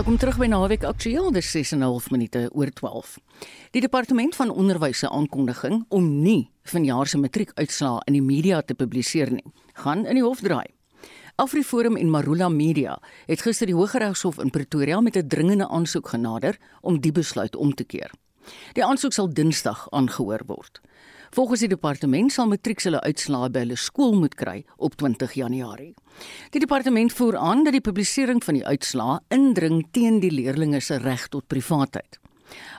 Welkom terug by Naweek Aktueel, dis 6:30 minute oor 12. Die departement van onderwys se aankondiging om nie vanjaar se matriekuitslae in die media te publiseer nie, gaan in die hof draai. AfriForum en Marula Media het gister die Hooggeregshof in Pretoria met 'n dringende aansoek genader om die besluit om te keer. Die aansoek sal Dinsdag aangehoor word. Volgens die departement sal matrieks hulle uitslae by hulle skool moet kry op 20 Januarie. Die departement voer aan dat die publisering van die uitslae indring teen die leerders se reg tot privaatheid.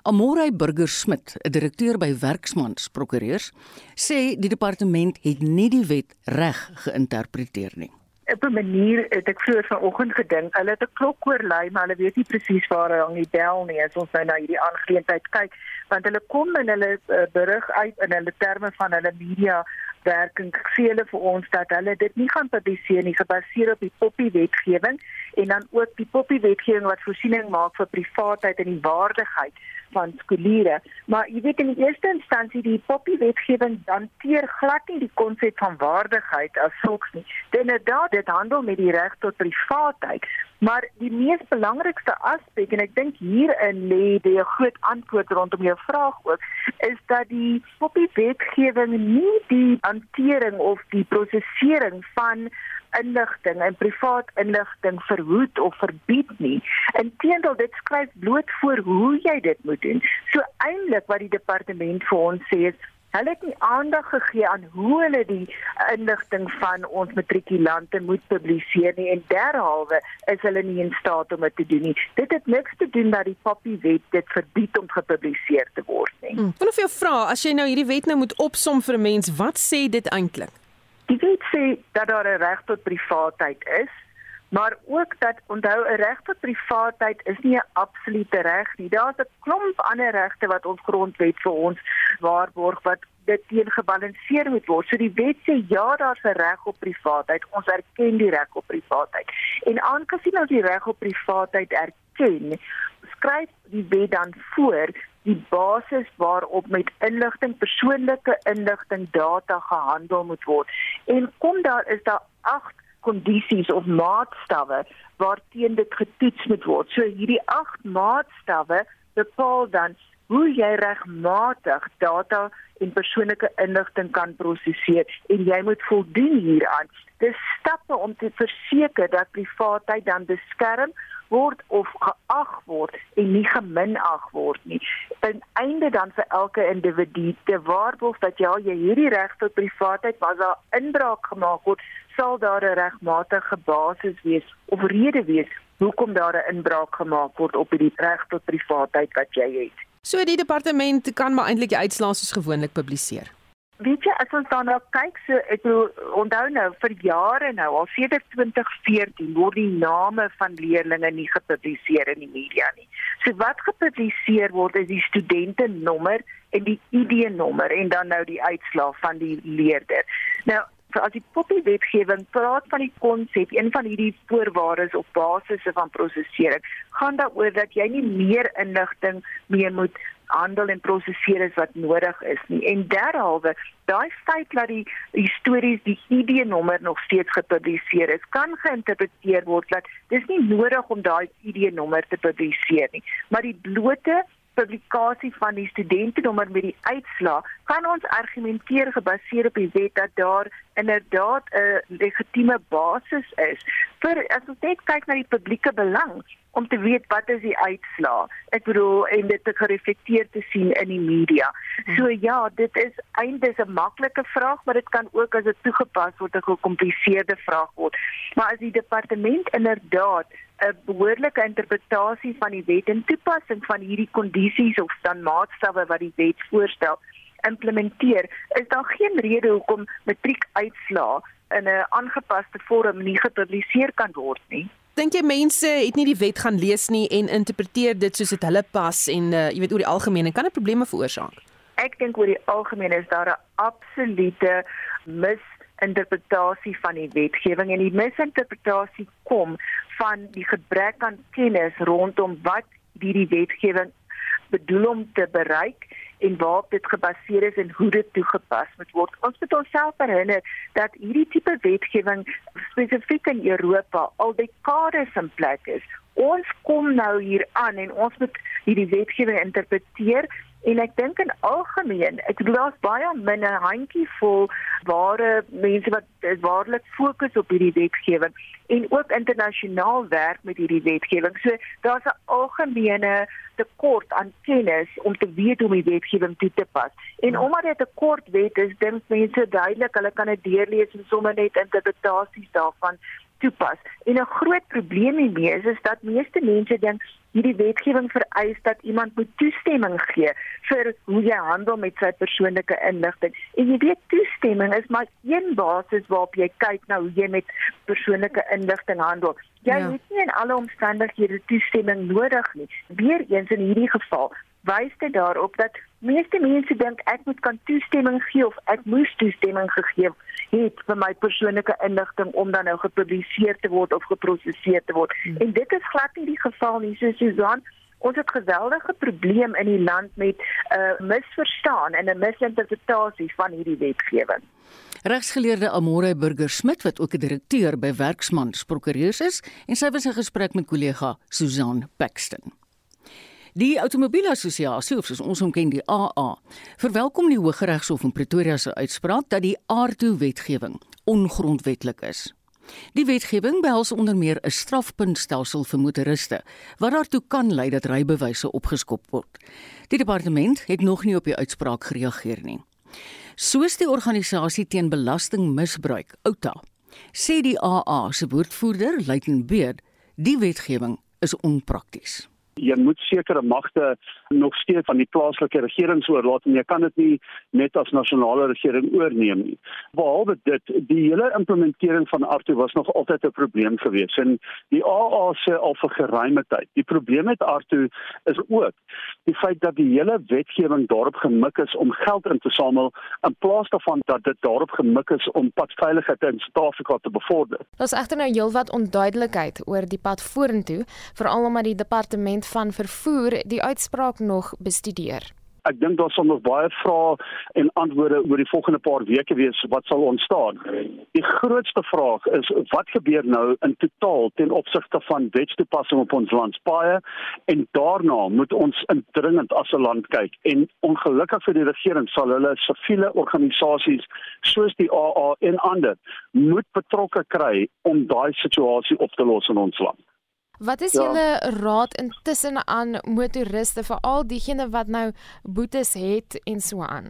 Amorey Burger Smit, 'n direkteur by Werksmans Prokureurs, sê die departement het nie die wet reg geïnterpreteer nie op 'n manier het ek vroeër vanoggend gedink, hulle het 'n klok oorlei, maar hulle weet nie presies waar hy hang die bel nie as ons nou na hierdie aangeleentheid kyk, want hulle kom in hulle uh, berig uit in hulle terme van hulle media werking sê hulle vir ons dat hulle dit nie gaan publiseer nie gebaseer op die poppy wetgewing en dan ook die poppy wetgewing wat voorsiening maak vir privaatheid en die waardigheid van skooliere. Maar jy weet in die eerste instansie die poppy wetgewing hanteer glad nie die konsep van waardigheid as sulks nie. Dit inderdaad dit handel met die reg tot privaatheid. Maar die mees belangrikste aspek en ek dink hierin lê die groot antwoord rondom jou vraag ook is dat die poppy wetgewing nie die hantering of die prosesering van inligting en privaat inligting verhoed of verbied nie. Inteendeel dit skryf bloot voor hoe jy dit moet doen. So eintlik wat die departement vir ons sê is Hulle het nie aandag gegee aan hoe hulle die inligting van ons matrikulante moet publiseer nie en derhalwe is hulle nie in staat om dit te doen nie. Dit het niks te doen dat die Poppy wet dit verbied om gepubliseer te word nie. Hmm. Wil of jy vra as jy nou hierdie wet nou moet opsom vir 'n mens, wat sê dit eintlik? Die wet sê dat daar 'n reg tot privaatheid is, maar ook dat onthou 'n reg tot privaatheid is nie 'n absolute reg nie. Daar's 'n klomp ander regte wat ons grondwet vir ons waarborg wat dit teen gebalanseer moet word. So die wet sê ja, daar's 'n reg op privaatheid. Ons erken die reg op privaatheid. En aangesien ons die reg op privaatheid erken, skryf die wet dan voor die basis waarop met inligting persoonlike inligting data gehandel moet word. En kom daar is daar agt kondisies of maatstawwe waarteen dit getoets moet word. So hierdie agt maatstawwe bepaal dan hoe jy regmatig data en persoonlike inligting kan prosesseer en jy moet voldoen hieraan. Dis stappe om te verseker dat privaatheid dan beskerm word of geag word en nie geminag word nie. Ten einde dan vir elke individu te waarborg dat ja, jy hierdie reg tot privaatheid was daar inbraak gemaak word, sal daar 'n regmatige basis wees of rede wees hoekom daar 'n inbraak gemaak word op hierdie reg tot privaatheid wat jy het. So die departement kan maar eintlik die uitslae soos gewoonlik publiseer weet jy as ons daarna kyk so ek onthou nou vir jare nou al sedert 2014 word die name van leerders nie gepubliseer in die media nie. So wat gepubliseer word is die studente nommer en die ID nommer en dan nou die uitslaag van die leerder. Nou as die poppy wetgewing praat van die konsep een van hierdie voorwaardes of basisse van prosesering gaan daaroor dat jy nie meer inligting meer moet handel en prosesseer is wat nodig is nie. En derhalwe, daai feit dat die histories die ID-nommer nog steeds gepubliseer is, kan geïnterpreteer word dat dis nie nodig om daai ID-nommer te publiseer nie, maar die blote publikasie van die studentenommer met die uitslaa kan ons argumenteer gebaseer op die wet dat daar inderdaad 'n legitieme basis is vir as ons net kyk na die publieke belang om te weet wat is die uitslaa. Ek bedoel en dit te gereflekteer te sien in die media. So ja, dit is eintlik 'n maklike vraag, maar dit kan ook as dit toegepas word 'n gecompliseerde vraag word. Maar as die departement inderdaad 'n behoorlike interpretasie van die wet en toepassing van hierdie kondisies of dan maatstawwe wat die wet voorstel implementeer, is daar geen rede hoekom matriekuitslae in 'n aangepaste vorm nie gepubliseer kan word nie. Dink jy mense het nie die wet gaan lees nie en interpreteer dit soos dit hulle pas en uh, jy weet oor die algemeen en kan dit probleme veroorsaak? Ek dink oor die algemeen is daar 'n absolute mis interpretasie van die wetgewing en die misinterpretasie kom van die gebrek aan kennis rondom wat hierdie wetgewing bedoel om te bereik en waarop dit gebaseer is en hoe dit toegepas moet word. Ons moet onsself herinner dat hierdie tipe wetgewing spesifiek in Europa al dekades in plek is ons kom nou hier aan en ons moet hierdie wetgewing interpreteer En ek dink in algemeen, ek bedoel daar's baie min 'n handjievol ware mense wat waarlik fokus op hierdie wetgewing en ook internasionaal werk met hierdie wetgewing. So daar's 'n algemene tekort aan kennis om te weet hoe die wetgewing toe te pas. En ja. omdat dit 'n kort wet is, dink mense duidelik hulle kan dit deurlees en sommer net interpretasies daarvan toepas. En 'n groot probleem hiermee is, is dat meeste mense dink hierdie wetgewing vereis dat iemand moet toestemming gee vir hoe jy handel met sy persoonlike inligting. En jy weet toestemming is maar een basis waarop jy kyk na hoe jy met persoonlike inligting handel. Jy ja. het nie in alle omstandighede toestemming nodig nie. Weereens in hierdie geval wys dit daarop dat meeste mense dink ek moet kan toestemming gee of ek moes toestemming gegee het vir my persoonlike inligting om dan nou gepubliseer te word of geproseseer te word. Hmm. En dit is glad nie die geval nie, so Susan. Ons het geweldige probleem in die land met 'n uh, misverstaan en 'n misinterpretasie van hierdie wetgewing. Regsgeleerde Amore Burger Smit wat ook 'n direkteur by Werksmans Prokureurs is en sy was in gesprek met kollega Susan Paxton. Die Automobielassosiasie, of soos ons hom ken die AA, verwelkom die Hooggeregshof in Pretoria se uitspraak dat die aardtoe-wetgewing ongrondwetlik is. Die wetgewing behels onder meer 'n strafpuntstelsel vir motoriste wat daartoe kan lei dat rybewyse opgeskop word. Die departement het nog nie op die uitspraak gereageer nie. Soos die organisasie teen belastingmisbruik, OUTA, sê die AA se woordvoerder, Luitenant Beard, die wetgewing is onprakties jy moet sekere magte nog steeds van die plaaslike regerings oorlaat en jy kan dit nie net as nasionale regering oorneem nie. Behalwe dit, die hele implementering van ARTU was nog altyd 'n probleem geweest en die AA se al vir geruime tyd. Die probleem met ARTU is ook die feit dat die hele wetgewing daarop gemik is om geld in te samel in plaas daarvan dat dit daarop gemik is om padveiligheid in Suid-Afrika te bevorder. Daar's egter nou heelwat onduidelikheid oor die pad vorentoe, veral omdat die departement van vervoer die uitspraak nog bestudeer. Ek dink daar sal nog baie vrae en antwoorde oor die volgende paar weke wees wat sal ontstaan. Die grootste vraag is wat gebeur nou in totaal ten opsigte van wetstoepassing op ons landspaaie en daarna moet ons indringend as 'n land kyk en ongelukkig vir die regering sal hulle siviele organisasies soos die AA en ander moet betrokke kry om daai situasie op te los in ons land. Wat is ja. julle raad intussen aan motoriste vir al diegene wat nou boetes het en so aan?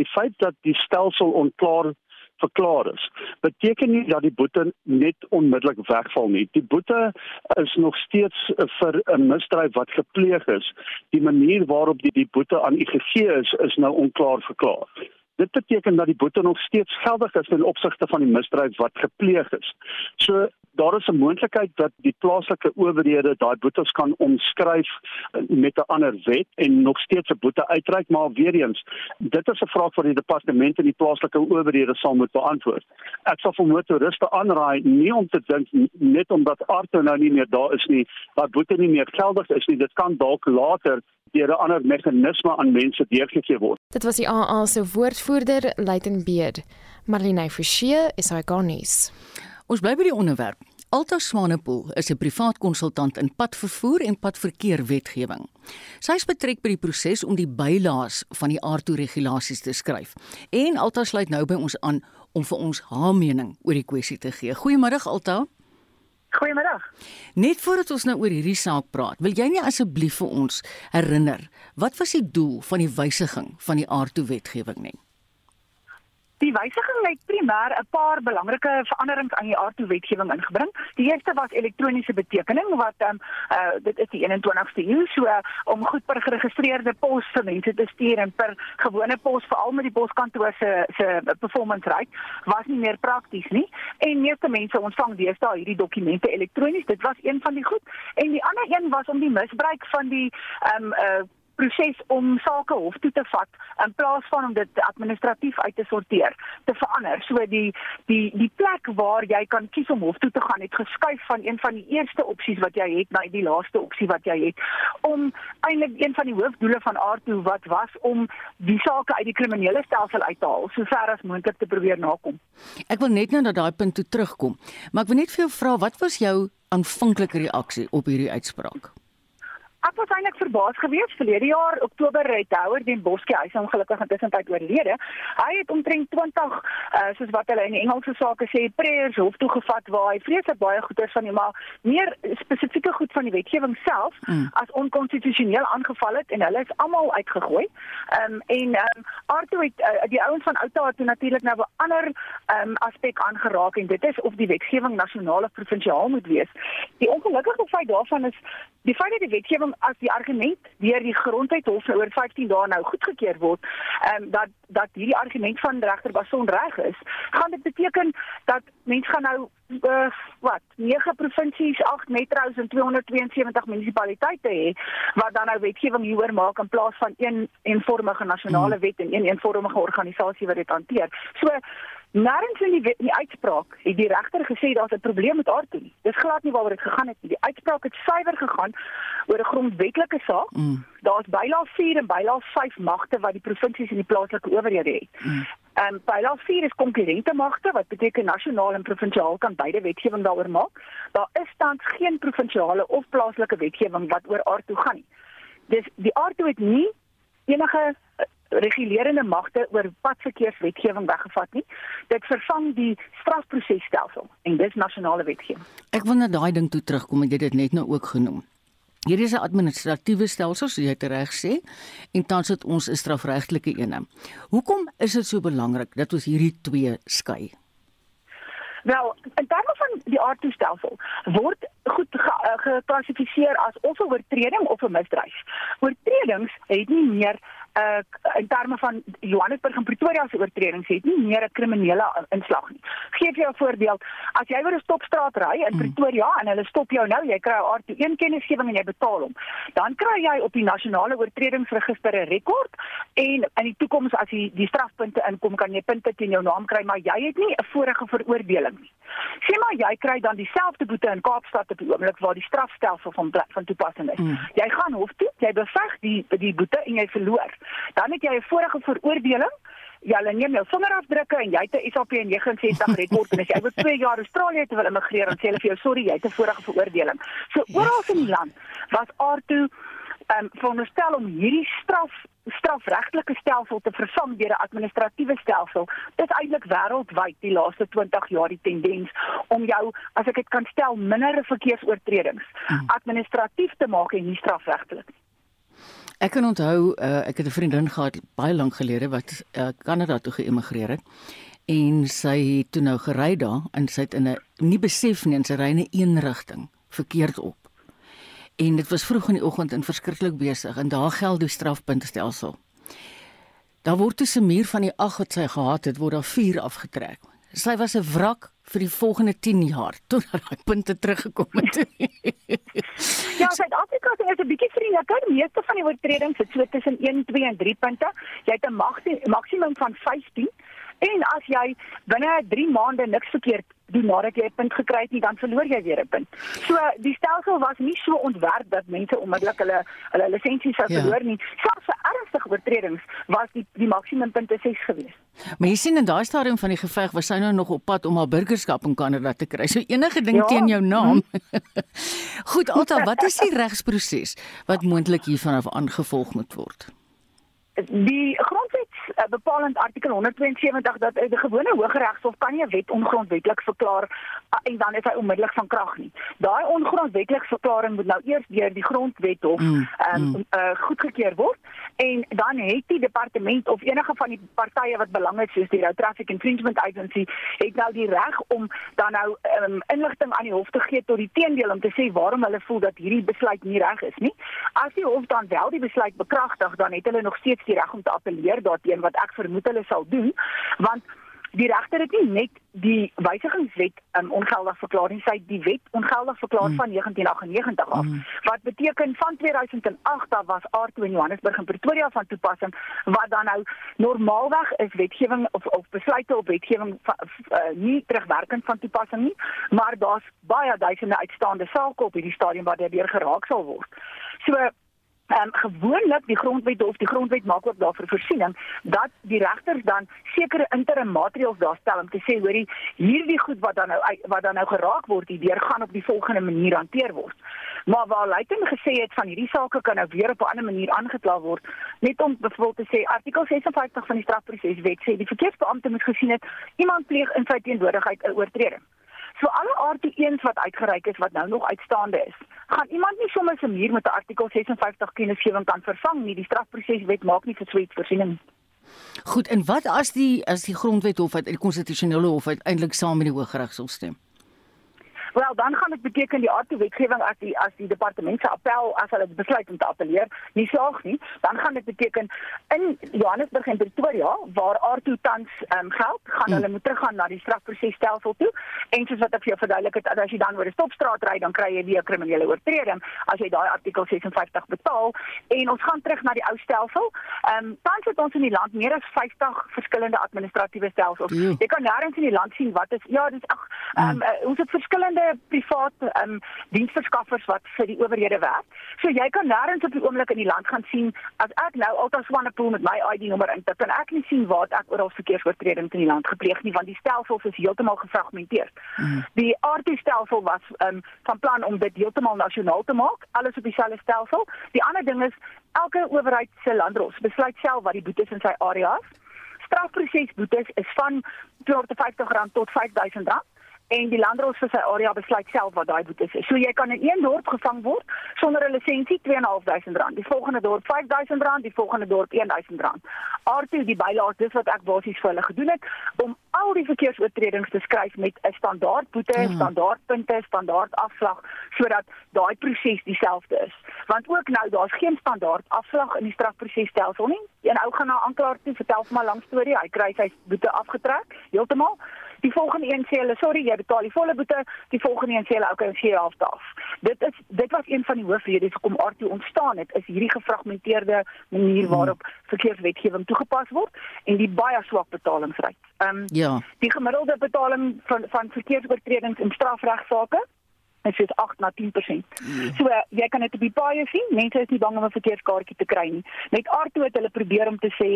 Die feit dat die stelsel onklaar verklaar is, beteken nie dat die boete net onmiddellik wegval nie. Die boete is nog steeds vir 'n misdrijf wat gepleeg is. Die manier waarop die die boete aan u gegee is, is nou onklaar verklaar. Dit beteken dat die boete nog steeds geldig is in opsigte van die misdrijf wat gepleeg is. So daar is 'n moontlikheid dat die plaaslike owerhede daai boetes kan omskryf met 'n ander wet en nog steeds 'n boete uitreik, maar weer eens, dit is 'n vraag vir die departement en die plaaslike owerhede sal moet beantwoord. Ek sal vir motoriste aanraai nie om te dink net omdat Arto nou nie meer daar is nie, dat boete nie meer geldig is nie. Dit kan dalk later deur 'n ander meganisme aan mense deurgegee word. Dit was die AA se woordvoerder, Luitenant Beed. Marlene Forsie is hy garnis. Ons bly by die onderwerp. Alta Swanepoel is 'n privaat konsultant in padvervoer en padverkeer wetgewing. Sy is betrek by die proses om die bylaas van die aardtoe regulasies te skryf. En Alta sluit nou by ons aan om vir ons haar mening oor die kwessie te gee. Goeiemôre Alta. Goeiemôre. Net voordat ons nou oor hierdie saak praat, wil jy nie asseblief vir ons herinner wat was die doel van die wysiging van die aardtoe wetgewing nie? Die wysiging het primêr 'n paar belangrike veranderings aan die aardtoewetgewing ingebring. Die eerste was elektroniese betekening wat um, uh dit is die 21ste eeu so uh, om goed per geregistreerde pos vir mense te stuur en per gewone pos veral met die poskantoor se se performance rate was nie meer prakties nie. En meeste mense ontvang deesdae hierdie dokumente elektronies. Dit was een van die goed. En die ander een was om die misbruik van die um uh proses om sake hof toe te vat in plaas van om dit administratief uit te sorteer te verander. So die die die plek waar jy kan kies om hof toe te gaan het geskuif van een van die eerste opsies wat jy het na die laaste opsie wat jy het om eintlik een van die hoofdoele van Aarto wat was om die sake uit die kriminele stelsel uit te haal so ver as moontlik te probeer nakom. Ek wil net nou na daai punt toe terugkom, maar ek wil net vir jou vra wat was jou aanvanklike reaksie op hierdie uitspraak? Ek was eintlik verbaas geweest verlede jaar Oktober het Houer den Boskie hy is ongelukkig intussen tyd oorlede. Hy het omtrent 20 uh, soos wat hulle in die Engelse sake sê prayers hof toe gevat waar hy vreeslik baie goeders van hom maar meer spesifieke goed van die wetgewing self mm. as onkonstitusioneel aangeval het en hulle is almal uitgegooi. Ehm um, en ehm um, Arto het uh, die ouens van Outa het natuurlik nou 'n ander ehm um, aspek aangeraak en dit is of die wetgewing nasionaal of provinsiaal moet wees. Die ongelukkige feit daarvan is die feit dat die wetgewing as die argument deur die grondwethof nou oor 15 dae nou goedgekeur word, ehm um, dat dat hierdie argument van regter Bason reg is, gaan dit beteken dat mense gaan nou uh, wat 9 provinsies, 8 metro's en 272 munisipaliteite hê wat dan nou wetgewing hieroor maak in plaas van een eenvormige nasionale wet en een eenvormige organisasie wat dit hanteer. So Narens in die, in die uitspraak het die regter gesê daar's 'n probleem met haar toe. Dis glad nie waaroor dit gegaan het nie. Die uitspraak het suiwer gegaan oor 'n grondwetlike saak. Mm. Daar's bylaag 4 en bylaag 5 magte wat die provinsies en die plaaslike owerhede het. Mm. Um, bylaag 4 is konkurrente magte wat beteken nasionaal en provinsiaal kan beide wetgewing daaroor maak. Daar is tans geen provinsiale of plaaslike wetgewing wat oor haar toe gaan nie. Dis die aardtoe het nie enige regulerende magte oor padverkeerswetgewing weggevat nie. Dit vervang die strafprosesstelsel en dis nasionale wetgewing. Ek wil net daai ding toe terugkom en jy het dit net nou ook genoem. Hier is 'n administratiewe stelsel, soos jy reg sê, en tans het ons 'n strafregtelike een. Hoekom is dit so belangrik dat ons hierdie twee skei? Wel, in terme van die aardtoestelsel word goed eh, geklassifiseer ge as of 'n oortreding of 'n misdryf. Oortredings het nie meer uh in terme van Johannesburg en Pretoria se oortredings het nie meer 'n kriminele inslag nie. Geef jou 'n voorbeeld. As jy oor 'n stopstraat ry in hmm. Pretoria en hulle stop jou nou, jy kry 'n R1 kennisgewing en jy betaal hom. Dan kry jy op die nasionale oortredingsregister 'n rekord en in die toekoms as jy die strafpunte inkom, kan jy punte teen jou naam kry, maar jy het nie 'n vorige veroordeling nie. Sê maar jy kry dan dieselfde boete in Kaapstad op die oomblik waar die strafstelsel van van toepassing is. Mm. Jy gaan hof toe, jy beveg die die boete en jy verloor. Dan het jy 'n vorige veroordeling. Ja, hulle neem jou vingerafdrukke en jy het 'n SAP 69 rekord en as jy oor 2 jaar Australië te wil immigreer, dan sê hulle vir jou sorry, jy het 'n vorige veroordeling. So oral in die land was aardtoe ehm um, veronderstel om hierdie straf strafregtelike stelsel te vervang deur 'n administratiewe stelsel. Dit is eintlik wêreldwyd die laaste 20 jaar die tendens om jou, as ek dit kan stel, minder verkeersoortredings hmm. administratief te maak en nie strafregtelik nie. Ek kan onthou uh, ek het 'n vriendin gehad baie lank gelede wat uh, Kanada toe geëmigreer het en sy het toe nou gery daar en sy het in 'n nie besef nie en sy ry in 'n een rigting verkeerd op. En dit was vroeg in die oggend en verskriklik besig en daar geld die strafpuntstelsel. Daar word tussen muur van die 8 wat sy gehad het, word daar 4 afgetrek. Sy was 'n wrak vir die volgende 10 jaar tot daai punte teruggekom het. ja, Suid-Afrika is 'n bietjie vriendeliker. Die meeste van die oortredings het so tussen 1, 2 en 3 punte. Jy het 'n maksimum van 15 en as jy binne 3 maande niks verkeerd doen nadat jy 'n punt gekry het nie, dan verloor jy weer 'n punt. So die stelsel was nie so ontwerp dat mense onmiddellik hulle hulle lisensie sou ja. verloor nie. Selfs vir ernstige oortredings was die die maksimum punte 6 geweest. Maar jy sien in daai stadium van die geveg was sy nou nog op pad om haar burgerskap in Kanada te kry. So enige ding ja. teen jou naam. Hm. Goed, Alta, wat is die regsproses wat moontlik hiervan af aangevolg moet word? Die grondwet uh, bepaal in artikel 172 dat uh, die gewone Hooggeregshof kan nie 'n wet ongrondwettig verklaar uh, en dan is hy onmiddellik van krag nie. Daai ongrondwettige verklaring moet nou eers deur die grondwethof mm, um, mm. uh, goedgekeur word en dan het die departement of enige van die partye wat belang het soos die Road Traffic Infringement Agency het nou die reg om dan nou um, inligting aan die hof te gee tot die teendeel om te sê waarom hulle voel dat hierdie besluit nie reg is nie. As die hof dan wel die besluit bekragtig, dan het hulle nog steeds die reg om te appeleer daarteen wat ek vermoed hulle sal doen want die regter het nie net die wysigingswet um, ongeldig verklaar nie, sy het die wet ongeldig verklaar mm. van 1998 af. Mm. Wat beteken van 2008 daar was R2 in Johannesburg en Pretoria van toepassing wat dan nou normaalweg is wetgewing of of besluite op wetgewing uh, nie terugwerkend van toepassing nie, maar daar's baie duisende uitstaande sake op hierdie stadium waar dit weer geraak sal word. So um, gewoonlik die grondwet of die grondwet maak ook daarvoor voorsiening dat die regters dan sekere interim maatreëls daarstel om te sê hoorie hierdie goed wat dan nou wat dan nou geraak word hierdeur gaan op die volgende manier hanteer word. Maar waar Luiten gesê het van hierdie sake kan nou weer op 'n ander manier aangekla word, net om byvoorbeeld te sê artikel 56 van die strafproseswet sê die verkeersbeampte moet gesien het iemand pleeg in sy teenwoordigheid 'n oortreding. So alle RT1s wat uitgereik is wat nou nog uitstaande is, gaan iemand nie sommer se muur met 'n artikel 56 kennisgewing kan vervang nie. Die strafproseswet maak nie vir sweet voorsiening. Goed, en wat as die as die grondwet hof uit die konstitusionele hof uiteindelik saam met die Hooggeregshof stem? Wel, dan gaan dit beteken die aardse wetgewing as die as die departement se appel as hulle besluit om te appeleer, nie slaag nie, dan gaan dit beteken in Johannesburg en Pretoria waar aardse tans um, geld, gaan mm. hulle moet teruggaan na die strafprosesstelsel toe. En soos wat ek vir jou verduidelik het, as jy dan oor 'n stopstraat ry, dan kry jy weer 'n kriminele oortreding as jy daai artikel 56 betaal en ons gaan terug na die ou stelsel. Ehm um, tans het ons in die land meer as 50 verskillende administratiewe stelsels. Mm. Jy kan nêrens in die land sien wat is ja, dis ag, ehm um, uh, ons het verskillende private um, diensverskaffers wat vir die owerhede werk. So jy kan nêrens op die oomblik in die land gaan sien as ek nou altyd Swanepoel met my ID-nommer in, dan kan ek nie sien waar ek oral verkeersoortredings in die land gepleeg nie want die stelsels is heeltemal gefragmenteer. Mm. Die RT-stelsel was um, van plan om dit heeltemal nasionaal te maak, alles op dieselfde stelsel. Die ander ding is elke owerheid se landros besluit self wat die boetes in sy area is. Strafprosesboetes is van R250 tot R5000 en die landdros vir sy area besluit self wat daai boetes is. So jy kan in een dorp gevang word sonder 'n lisensie R2.500, die volgende dorp R5.000, die volgende dorp R1.000. Aartoe die bylaas dis wat ek basies vir hulle gedoen het om al die verkeersoortredings te skryf met 'n standaard boete, ja. standaard punte, standaard afslag sodat daai proses dieselfde is. Want ook nou daar's geen standaard afslag in die strafprosesstelsel nie. Een ou gaan na aanklaer toe, vertel vir my lank storie, hy kry sy boete afgetrek heeltemal Die volgende een sê hulle, "Sorry, jy betaal die volle boete." Die volgende een sê hulle, "Oké, ons gee jou half af." Dit is dit was een van die hoofredes hoekom Arto ontstaan het, is hierdie gefragmenteerde manier hmm. waarop verkeerswetgewing toegepas word en die baie swak betalingsryk. Ehm um, ja. Die gemiddelde betaling van van verkeersoortredings in strafregsaake is dit 8 na 10%. Mm. So jy kan dit op die paaie sien. Mense is nie bang om 'n verkeerskaartjie te kry nie. Met Arto het hulle probeer om te sê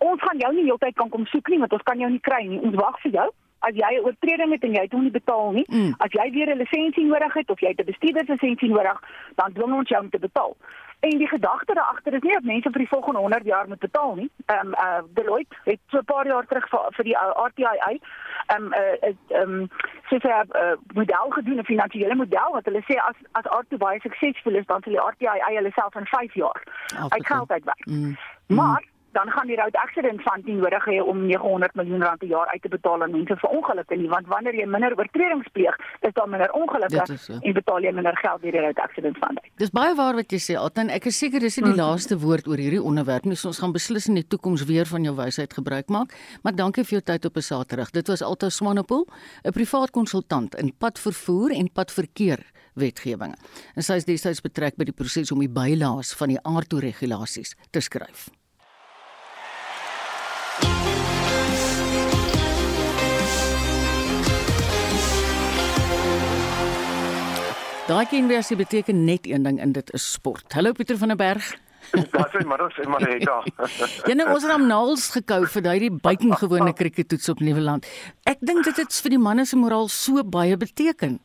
ons gaan jou nie heeltyd kan kom soek nie want ons kan jou nie kry nie. Ons wag vir jou. As jy 'n oortreding het en jy het hom nie betaal nie, mm. as jy weer 'n lisensie nodig het of jy 'n bestuurderslisensie nodig, dan dwing ons jou om te betaal. En die gedagte daar agter is nie dat mense vir die volgende 100 jaar moet betaal nie. Ehm um, uh Deloitte het so 'n paar jaar terug vir, vir die uh, RTI ehm um, uh ehm um, het 'n uh, model gedoen, 'n finansiële model wat hulle sê as as RTI baie suksesvol is, dan sal die RTI hulle self in 5 jaar uitgeld uitwerk. Mm. Maar dan gaan die road accident fund nie nodig hê om 900 miljoen rand per jaar uit te betaal aan mense vir ongelukke nie want wanneer jy minder oortredings pleeg is daar minder ongelukke en betaal jy minder geld deur die road accident fund. Dis baie waar wat jy sê Altan ek is seker dis nie die mm. laaste woord oor hierdie onderwerp nie. So ons gaan beslis in die toekoms weer van jou wysheid gebruik maak. Maar dankie vir jou tyd op 'n Saterdag. Dit was Alta Swanepoel 'n privaat konsultant in padvervoer en padverkeer wetgewing en sy is destyds betrek by die proses om die bylaas van die aardtoe regulasies te skryf Daai kenwersie beteken net een ding in dit is sport. Hallo Pieter van der Berg. Daar sê maar ons net daar. Jy nou ons het hom naals gekou vir daai buitengewone krieketoets op Nieuweland. Ek dink dit het vir die manne se moraal so baie beteken.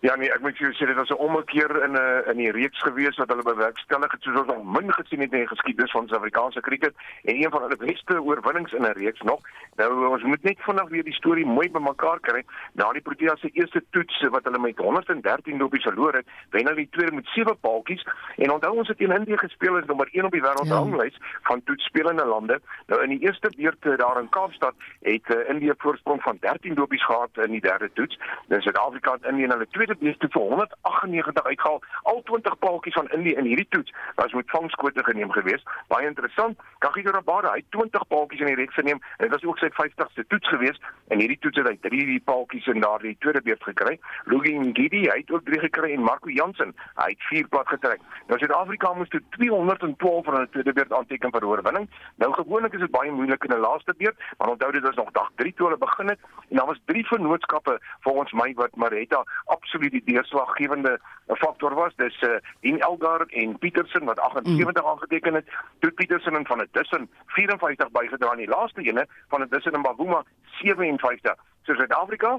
Ja nee, ek moet jou sê dit was 'n ommekeer in 'n in die reeks gewees wat hulle bewerkstellig het soos ons nog min gesien het in die geskiedenis van Suid-Afrikaanse krieket en een van hulle beste oorwinnings in 'n reeks nog. Nou ons moet net vanaand weer die storie mooi bymekaar kry. Na die Proteas se eerste toets wat hulle met 113 lopies verloor het, wen hulle die tweede met 7 paaltjies en onthou ons het teen Indië gespeel as nommer 1 op die wêreldranglys ja. van toetsspelende lande. Nou in die eerste beurt eh, daar in Kaapstad het uh, Indië voorsprong van 13 lopies gehad in die derde toets. Dan Suid-Afrika het Indië hulle beurt toe vir 198 uitgehaal. Al 20 paaltjies van Indië in hierdie toets was met vangskote geneem geweest. Baie interessant. Kagiso Rabada, hy het 20 paaltjies in die reeks geneem en dit was ook sy 50ste toets geweest. En hierdie toets het hy 3 paaltjies in daardie tweede beurt gekry. Lugi Ngidi, hy het ook 3 gekry en Marco Jansen, hy het 4 plat getrek. Nou Suid-Afrika moes toe 212 van hulle tweede beurt aanteken vir oorwinning. Nou gewoonlik is dit baie moeilik in 'n laaste beurt, maar onthou dit is nog dag 3 toe hulle begin het en daar was 3 vennootskappe volgens my wat Maretta absoluut die deurslaggewende faktor was. Dis uh, Dean Elgar en Petersen wat 78 mm. aangeteken het. Toe Petersen en van 'n tussen 54 bygedra in die laaste ene van 'n tussen in Bavuma 57. So Suid-Afrika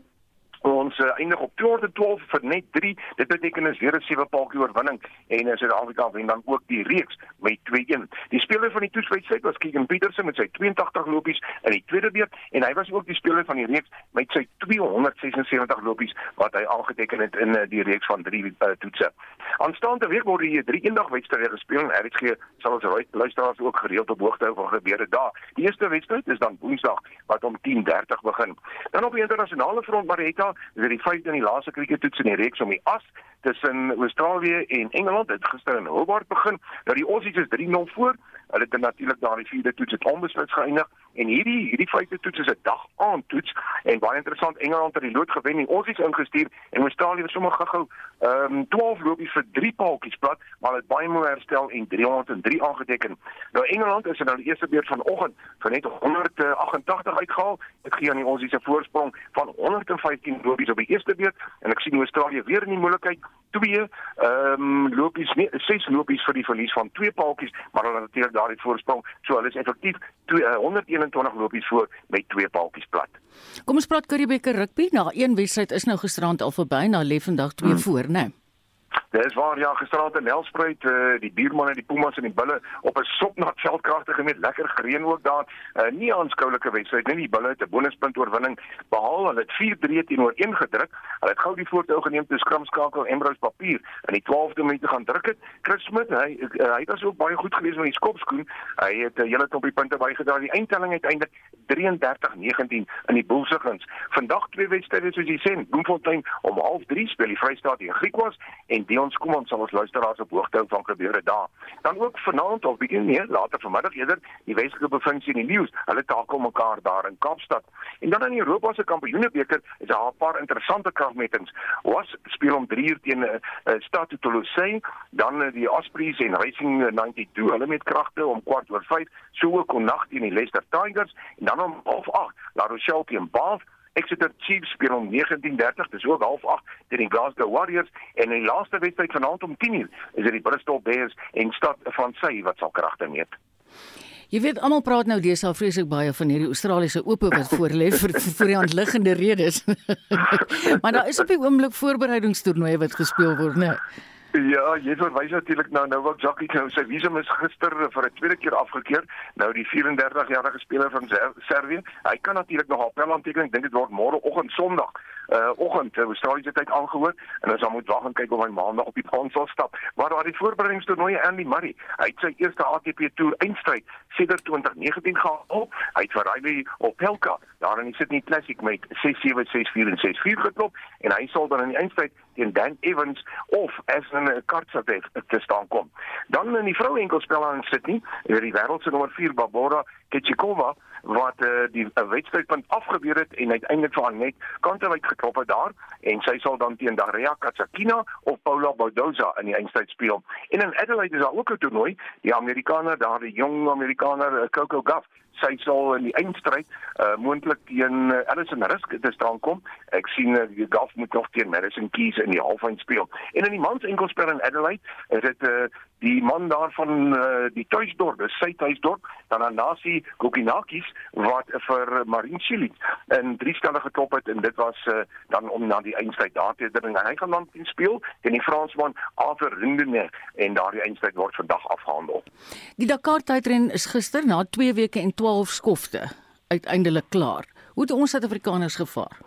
ons uh, eindig op 212 vir net 3 dit beteken is weer 'n sewe paaltjie oorwinning en uh, Suid-Afrika wen dan ook die reeks met 2-1 die speler van die toetswedstryd was Keegan Petersen met sy 82 lopies in die tweede beurt en hy was ook die speler van die reeks met sy 276 lopies wat hy aangeteken het in uh, die reeks van 3 uh, toetse. Aanstaande week word die drie eendag wedstryde gespeel en RSG sal ons luisteraars ook gereeld op hoogte hou van gebeure daar. Die eerste wedstryd is dan Woensdag wat om 10:30 begin. Dan op die internasionale front Marita is dit die vyfde en die laaste krikettoets in die reeks om die as tussen Australië en Engeland het gister in Hobart begin. Nou die Aussies is 3-0 voor. Hulle het natuurlik daardie vierde toets het onbesluit geëindig en hierdie hierdie vyfde toets is 'n dag aan toets en baie interessant Engeland het die lood gewen en Aussies ingestuur en Australië het sommer gou-gou ehm um, 12 lopies vir 3 paaltjies plat, maar het baie mooi herstel en 303 aangeteken. Nou Engeland is in hulle eerste beurt vanoggend vir net 188 uitgehaal. Dit gee aan die Aussies 'n voorsprong van 115 lopies op die eerste beurt en ek sien Australië weer in die moeilikheid twee ehm um, lopies nie ses lopies vir die verlies van twee paaltjies maar hulle natuurlik daardie voorsprong so hulle is effektief 121 eh, lopies voor met twee paaltjies plat. Kom ons praat Karibeker rugby. Na een wedstryd is nou gisterand al verby, na lê vandag twee hmm. voor, né? Nee. Dis waar ja gisterand in Nelspruit uh, die buurman en die Pumas en die bulle op 'n sopnat veldkragte gemeet. Lekker gereën ook daar. Uh, nie aanskoulike wedstryd nie die bulle het 'n bonuspunt oorwinning behaal. Hulle het 4-3 teenoor 1 gedruk. Hulle het gou die voortou geneem toe skramskakel Embrose papier in die 12de minuut gaan druk het. Chris Smith hy uh, hy was ook baie goed gewees met die skopskoen. Hy het uh, hele klompie punte bygedra. Die eindtelling uiteindelik 33-19 in die Bulls vandag twee wedstryde soos jy sê Bloemfontein. Om 0:30 speel die Vrystaat teen Griekwas en Dion Skuman sal ons luisteraars op hoogte hou van gebeure daar. Dan ook vanaand of bietjie meer later vanmiddag eerder die Weselike provinsie in die nuus. Hulle takel mekaar daar in Kaapstad. En dan in Europa se Kampioenebeker is daar 'n paar interessante kragmetings. Was speel om 3 uur teen 'n uh, eh, uh, Stade Toulouse, dan uh, die Ospreys en Racing 92. Hulle met kragte om kwart oor 5, so ook om nag teen die Leicester Tigers en dan om 08:30 La Rochelle teen Bath Exeter Chiefs speel om 19:30, dis ook 08:30 teen die Glasgow Warriors en in die laaste wedstryd vanaand om 10:00 is dit die Bristol Bears en Stad van Sy wat sal kragte meet. Jy weet almal praat nou deesdae vreeslik baie van hierdie Australiese Ope wat voorlê vir vir die handliggende redes. maar daar is op die oomblik voorbereidingstoernooie wat gespeel word, né? Nee. Ja, jy verwys natuurlik nou nou wat Jackie nou sy visum is gister vir 'n tweede keer afgekeur. Nou die 34-jarige speler van Servië, hy kan natuurlik nog appel aanteken. Ek dink dit word môre oggend Sondag uh oggend uh, Australiese tyd aangehoor en ons moet wag en kyk of hy maandag op die baan sal stap. Maar daar die voorbereidingstoernooi Andy Murray, hy het sy eerste ATP toer eindstryd sedert 2019 gehaal. Hy het vir Riley Opelka daar in die Sydney Classic met 6-7, 6-4 en 6-4 geklop en hy sal dan in die eindstryd teen Dan Evans of Aslan Kartsatev te staan kom. Dan in die vroue enkelspel aan Sydney, is die wêreld se nommer 4 Barbora Kechikova wat uh, die uh, wedstrydpunt afgeweer het en uiteindelik vir haar net kante uit geklop het daar en sy sal dan teen Daria Katsakina of Paula Badoza in die eindstryd speel. En in Adelaide is daar ook 'n toernooi, die Amerikaner daar, die jong Amerikaner uh, Coco Gauff sy sal in die eindstryd uh, moontlik teen uh, Alison Risk te staan kom. Ek sien uh, die Gauff moet nog teen Madison Keys in die halffinale speel. En in die mans enkelspel in Adelaide is dit uh, die man daarvan uh, die tuisdorp, die sy tuisdorp, dan Anasi Kokinakis wat vir Marin Cilic in drie stelle geklop het en dit was uh, dan om na die eindstryd daar te dring. Hy gaan dan teen speel teen die Fransman Arthur Rindener en daardie eindstryd word vandag afgehandel. Die Dakar tydren is gister na 2 weke en 12 skofte uiteindelik klaar. Hoe het ons Suid-Afrikaners gevaar?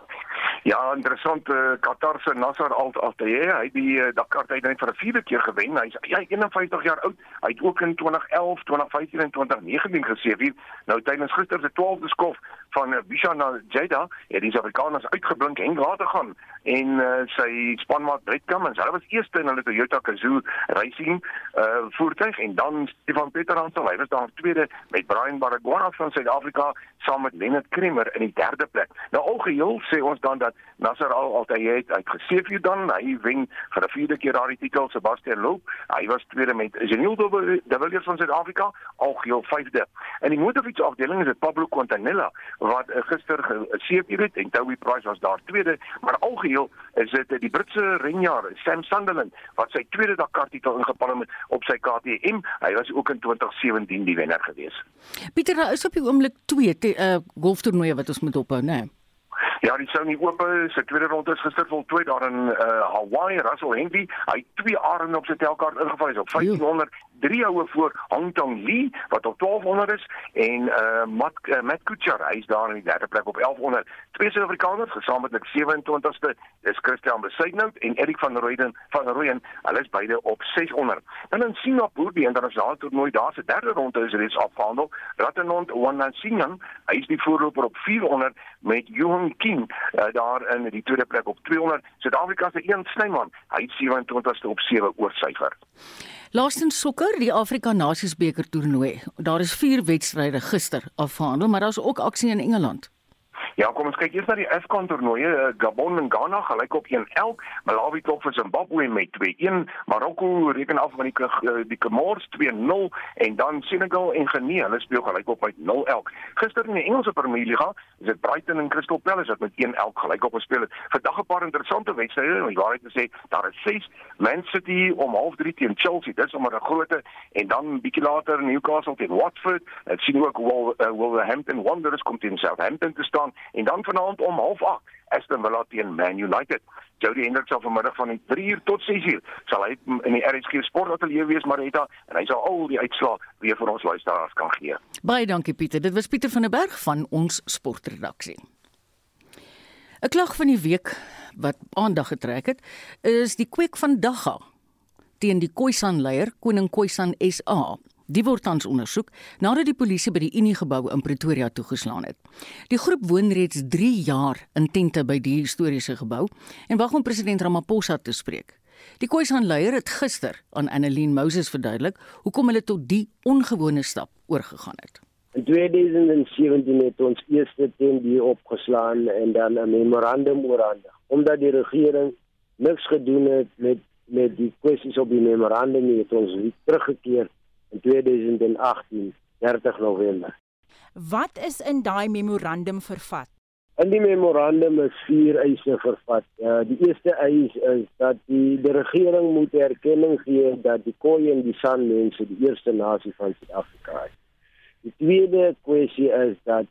Ja, interessant. Uh, Qatar se Nasser Al Attiyah, hy het die uh, Dakar tydren vir 'n vierde keer gewen. Hy's hy 51 jaar oud. Hy het ook in 2011, 2015 en 2019 geseëvier. Nou tydens gister se 12de skof van uh, Bishan na Jeddah, het die Suid-Afrikaners uitgeblink en later gaan en uh, sy spanmaat Brett Cummins. Hulle was eerste in hulle Toyota Gazoo Racing uh voertuig en dan Stefan Peterhansel, hy was daar tweede met Brian Baragwana van Suid-Afrika saam met Lennard Kremer in die derde plek. Nou algeheel sê ons dan dat Nasser Al Altayed uitgeseef het dan hy wen vir 'n vierde keer daardie titel Sebastian Loeb. Hy was tweede met Geniel de Villiers van Suid-Afrika, algeheel vyfde. In die motorfietsafdeling is dit Pablo Quintanilla wat uh, gister geseef het en Toby Price was daar tweede, maar algeheel is dit die Britse renjaer Sam Sunderland wat sy tweede Dakar titel ingepalm het op sy KTM. Hy was ook in 2017 die wenner gewees. Pieter, daar is op die oomblik twee uh, golftoernooie wat ons moet ophou, né? Nee? Ja, die oop is. Sy tweede ronde is gister voltooi daar in uh, Hawaii. Russell Henley, hy het twee arende op sy telkaart ingevoer op 1500 drie houe voor Hong Tong Lee wat op 1200 is en uh Matt uh, Matt Kuchar. Hy is daar in die derde plek op 1100 twee Suid-Afrikaners gesamentlik 27ste dis Christian Besuitnout en Erik van Rooyen van Rooyen. Hulle is beide op 600 dan in Singapore die internasionale toernooi daar se derde ronde is reeds afgehandel. Rattanand Wanasingan hy is die voorloper op 400 met Johan King uh, daar in die tweede plek op 200 Suid-Afrika se een Snyman hy is 27ste op 7 oorsyfer Laastens sokker, die Afrika Nasiesbeker toernooi. Daar is 4 wedstryde gister afgehandel, maar daar's ook aksie in Engeland. Ja, kom ons kyk eers na die AFCON toernooie. Eh, Gabon en Ghana gelyk op 1 elk. Malawi klop vir Zimbabwe met 2-1. Marokko reken af met die eh, die Comores 2-0 en dan Senegal en Guinea, hulle speel gelyk op met 0 elk. Gister in die Engelse Premier League is dit Brighton en Crystal Palace wat met 1 elk gelyk op gespeel het. Vandag 'n paar interessante wedstryde, om die waarheid te sê, daar is 6 Man City om 0:30 teen Chelsea. Dis sommer 'n grootte en dan bietjie later Newcastle teen Watford. Dit sien ook uh, Wolverhampton Wanderers kom teen Southampton te staan en dan vanaand om 08:30 Aston Villa teen Man United. Jody Hendricks sal vanmiddag van 3:00 tot 6:00 sal hy in die RSG Sportateljee wees Marita en hy sal al die uitslae weer vir ons luisteraars kan gee. Baie dankie Pieter. Dit was Pieter van der Berg van ons sportredaksie. 'n Klag van die week wat aandag getrek het, is die kweek van Dagga teen die Khoisan leier Koning Khoisan SA Die word tans ondersoek nadat die polisie by die Unie gebou in Pretoria toegeslaan het. Die groep woon reeds 3 jaar in tente by die historiese gebou en wag om president Ramaphosa te spreek. Die Khoisan leier het gister aan Annelien Moses verduidelik hoekom hulle tot die ongewone stap oorgegaan het. In 2017 het ons eerste tent hier opgeslaan en dan 'n memorandum oorhandig omdat die regering niks gedoen het met met die kwessies op die memorandum nie het ons teruggekeer in 2018 30 November. Wat is in daai memorandum vervat? In die memorandum is vier eise vervat. Uh, die eerste eis is dat die, die regering moet erkenning gee dat die Khoi en die San mense die eerste nasie van Suid-Afrika is. Die tweede kwessie is dat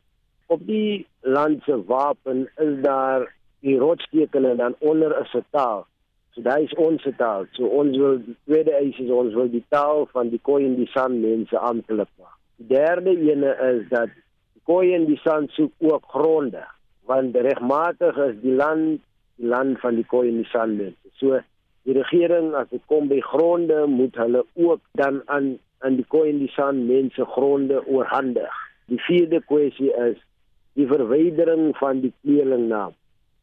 op die land se wapen is daar die rotstekene dan onder 'n taal So daai is ons taal. So ons wil tweede eis is ons wil die taal van die Khoi en die San mense maak. Die derde ene is dat die Khoi en die San soek ook gronde want regmatig is die land die land van die Khoi en die San mense. So die regering as dit kom by gronde moet hulle ook dan aan aan die Khoi en die San mense gronde oorhandig. Die vierde kwessie is die verwydering van die kleerlingnaam.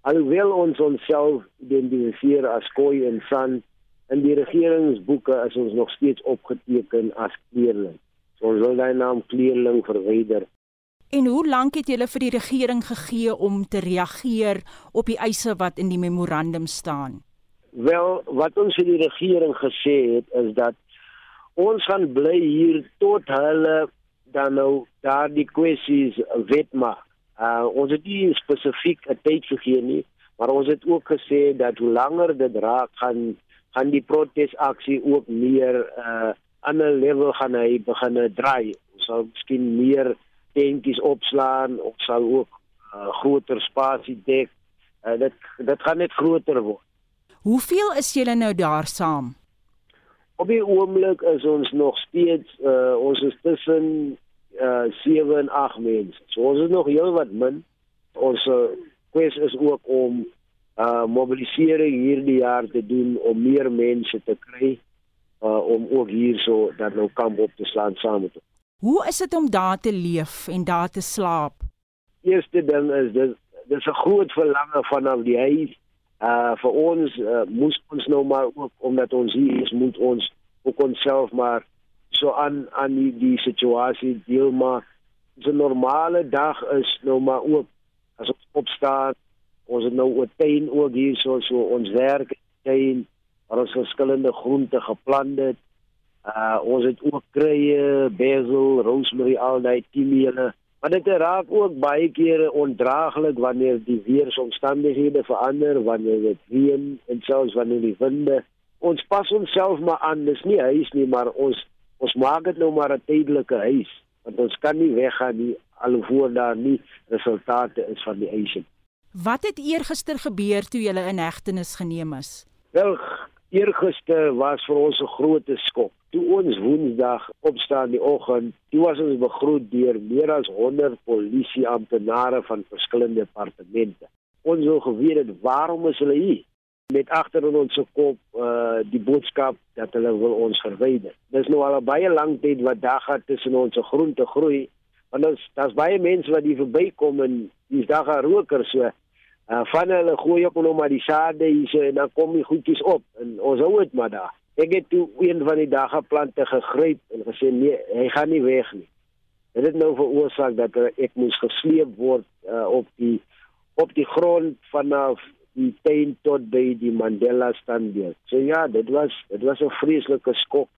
Alhoewel ons onsself identifiseer as Khoi en San, in die regeringsboeke is ons nog steeds opgeteken as kleerling. So ons wil daai naam kleerling verwyder. En hoe lank het julle vir die regering gegee om te reageer op die eise wat in die memorandum staan? Wel, wat ons vir die regering gesê het is dat ons gaan bly hier tot hulle dan nou daardie kwessies wet maak. Uh ons het nie spesifiek 'n tyd gegee nie, maar ons het ook gesê dat hoe langer dit raak gaan gaan die protesaksie ook meer uh ander level gaan hy begin draai. Ons sal miskien meer tentjies opslaan, ons sal ook uh, groter spasie dek. Uh, dit dit gaan net groter word. Hoeveel is julle nou daar saam? Op die oomblik is ons nog steeds uh ons is tussen uh 7 en 8 mense. So ons is nog heel wat min. Ons uh, kwes is ook om uh mobilisering hierdie jaar te doen om meer mense te kry uh om ook hierso dan nou kamp op te slaan saam met ons. Hoe is dit om daar te leef en daar te slaap? Eerste ding is dit dis 'n groot verlange vanaf die huis Uh vir ons uh, moes ons nou maar ook omdat ons hier is, moet ons ook onsself maar so aan aan die, die situasie deel maar 'n normale dag is nou maar ook as ons opstaan ons het nou 'n tuin ook hier so so ons werk tuin waar ons verskillende groente geplant het. Uh ons het ook kruie basil rosemary al daai timiele maar dit raak ook baie kere ondraaglik wanneer die weeromstandighede verander wanneer dit reën en selfs wanneer die winde. Ons pas onsself maar aan dis nie huis nie maar ons ons maak dit nou maar 'n tydelike huis want ons kan nie weggaan nie alhoewel daar nie resultate is van die eise. Wat het eergister gebeur toe jy in hegtenis geneem is? Wel, eergister was vir ons 'n groot skok. Toe ons Woensdag opstaan die oggend, toe was ons begroet deur meer as 100 polisieamptenare van verskillende departemente. Ons wou geweet het waarom is hulle hier? Met agter in ons kop uh die boodskap dat hulle wil ons verwyder. Dis nou al baie lank tyd wat daar gaan tussen ons groente groei. Want ons daar's baie mense wat hier verbykom en dis daar gaan roker so. Uh van hulle gooi op nou maar die sade hier so en dan kom die goedjies op en ons hou dit maar daar. Ek het toe een van die dae plante gegryp en gesê nee, hy gaan nie weg nie. Dit het nou veroorsaak dat ek moes gesleep word uh op die op die grond vanaf die tuin tot by die Mandela standbeeld. So ja, dit was dit was 'n vreeslike skok.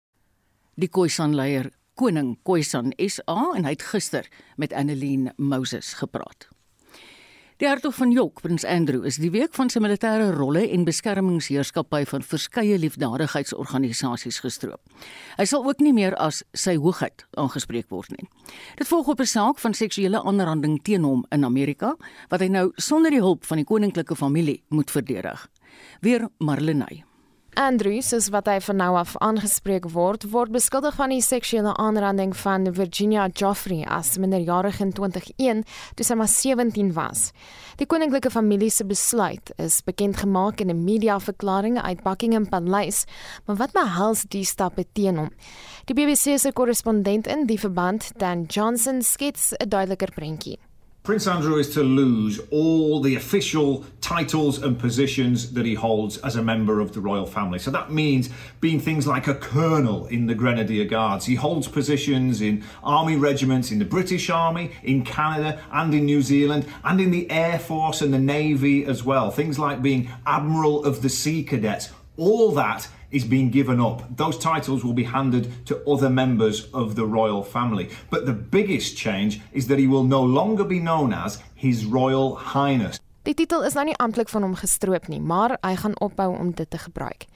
Die Khoisan leier koning Khoisan SA en hy het gister met Annelien Moses gepraat. Die hertog van York, prins Andrew, is die week van sy militêre rolle en beskermingsheerskappy van verskeie liefdadigheidsorganisasies gestroop. Hy sal ook nie meer as sy hoogheid aangespreek word nie. Dit volg op 'n saak van seksuele aanranding teen hom in Amerika wat hy nou sonder die hulp van die koninklike familie moet verdedig. Weer Marlenae Andrew, soos wat hy van nou af aangespreek word, word beskuldig van die seksuele aanranding van Virginia Joffrey as minderjarige in 2001 toe sy maar 17 was. Die koninklike familie se besluit is bekend gemaak in 'n media-verklaring uit Buckingham Paleis, maar wat behels die stappe teen hom? Die BBC se korrespondent in die verband, Dan Johnson, skets 'n duideliker prentjie. Prince Andrew is to lose all the official titles and positions that he holds as a member of the royal family. So that means being things like a colonel in the Grenadier Guards. He holds positions in army regiments in the British Army, in Canada, and in New Zealand, and in the Air Force and the Navy as well. Things like being Admiral of the Sea Cadets. All that is being given up. Those titles will be handed to other members of the royal family. But the biggest change is that he will no longer be known as His Royal Highness. Die titel is nou nie amptelik van hom gestroop nie, maar hy gaan ophou om dit te gebruik.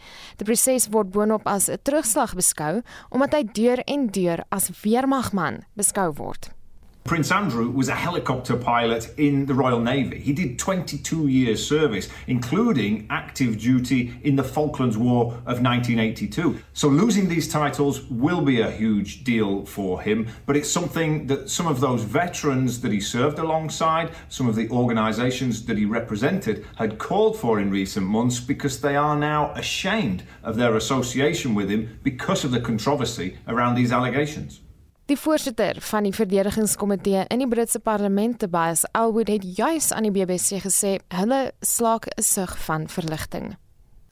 Die proses word boonop as 'n terugslag beskou omdat hy deur en deur as weermagman beskou word. Prince Andrew was a helicopter pilot in the Royal Navy. He did 22 years service, including active duty in the Falklands War of 1982. So losing these titles will be a huge deal for him, but it's something that some of those veterans that he served alongside, some of the organisations that he represented, had called for in recent months because they are now ashamed of their association with him because of the controversy around these allegations. Die voorsitter van die verdedigingskomitee in die Britse parlement, Tobias Elwood, het juis aan die BBC gesê hulle slaak 'n sug van verligting.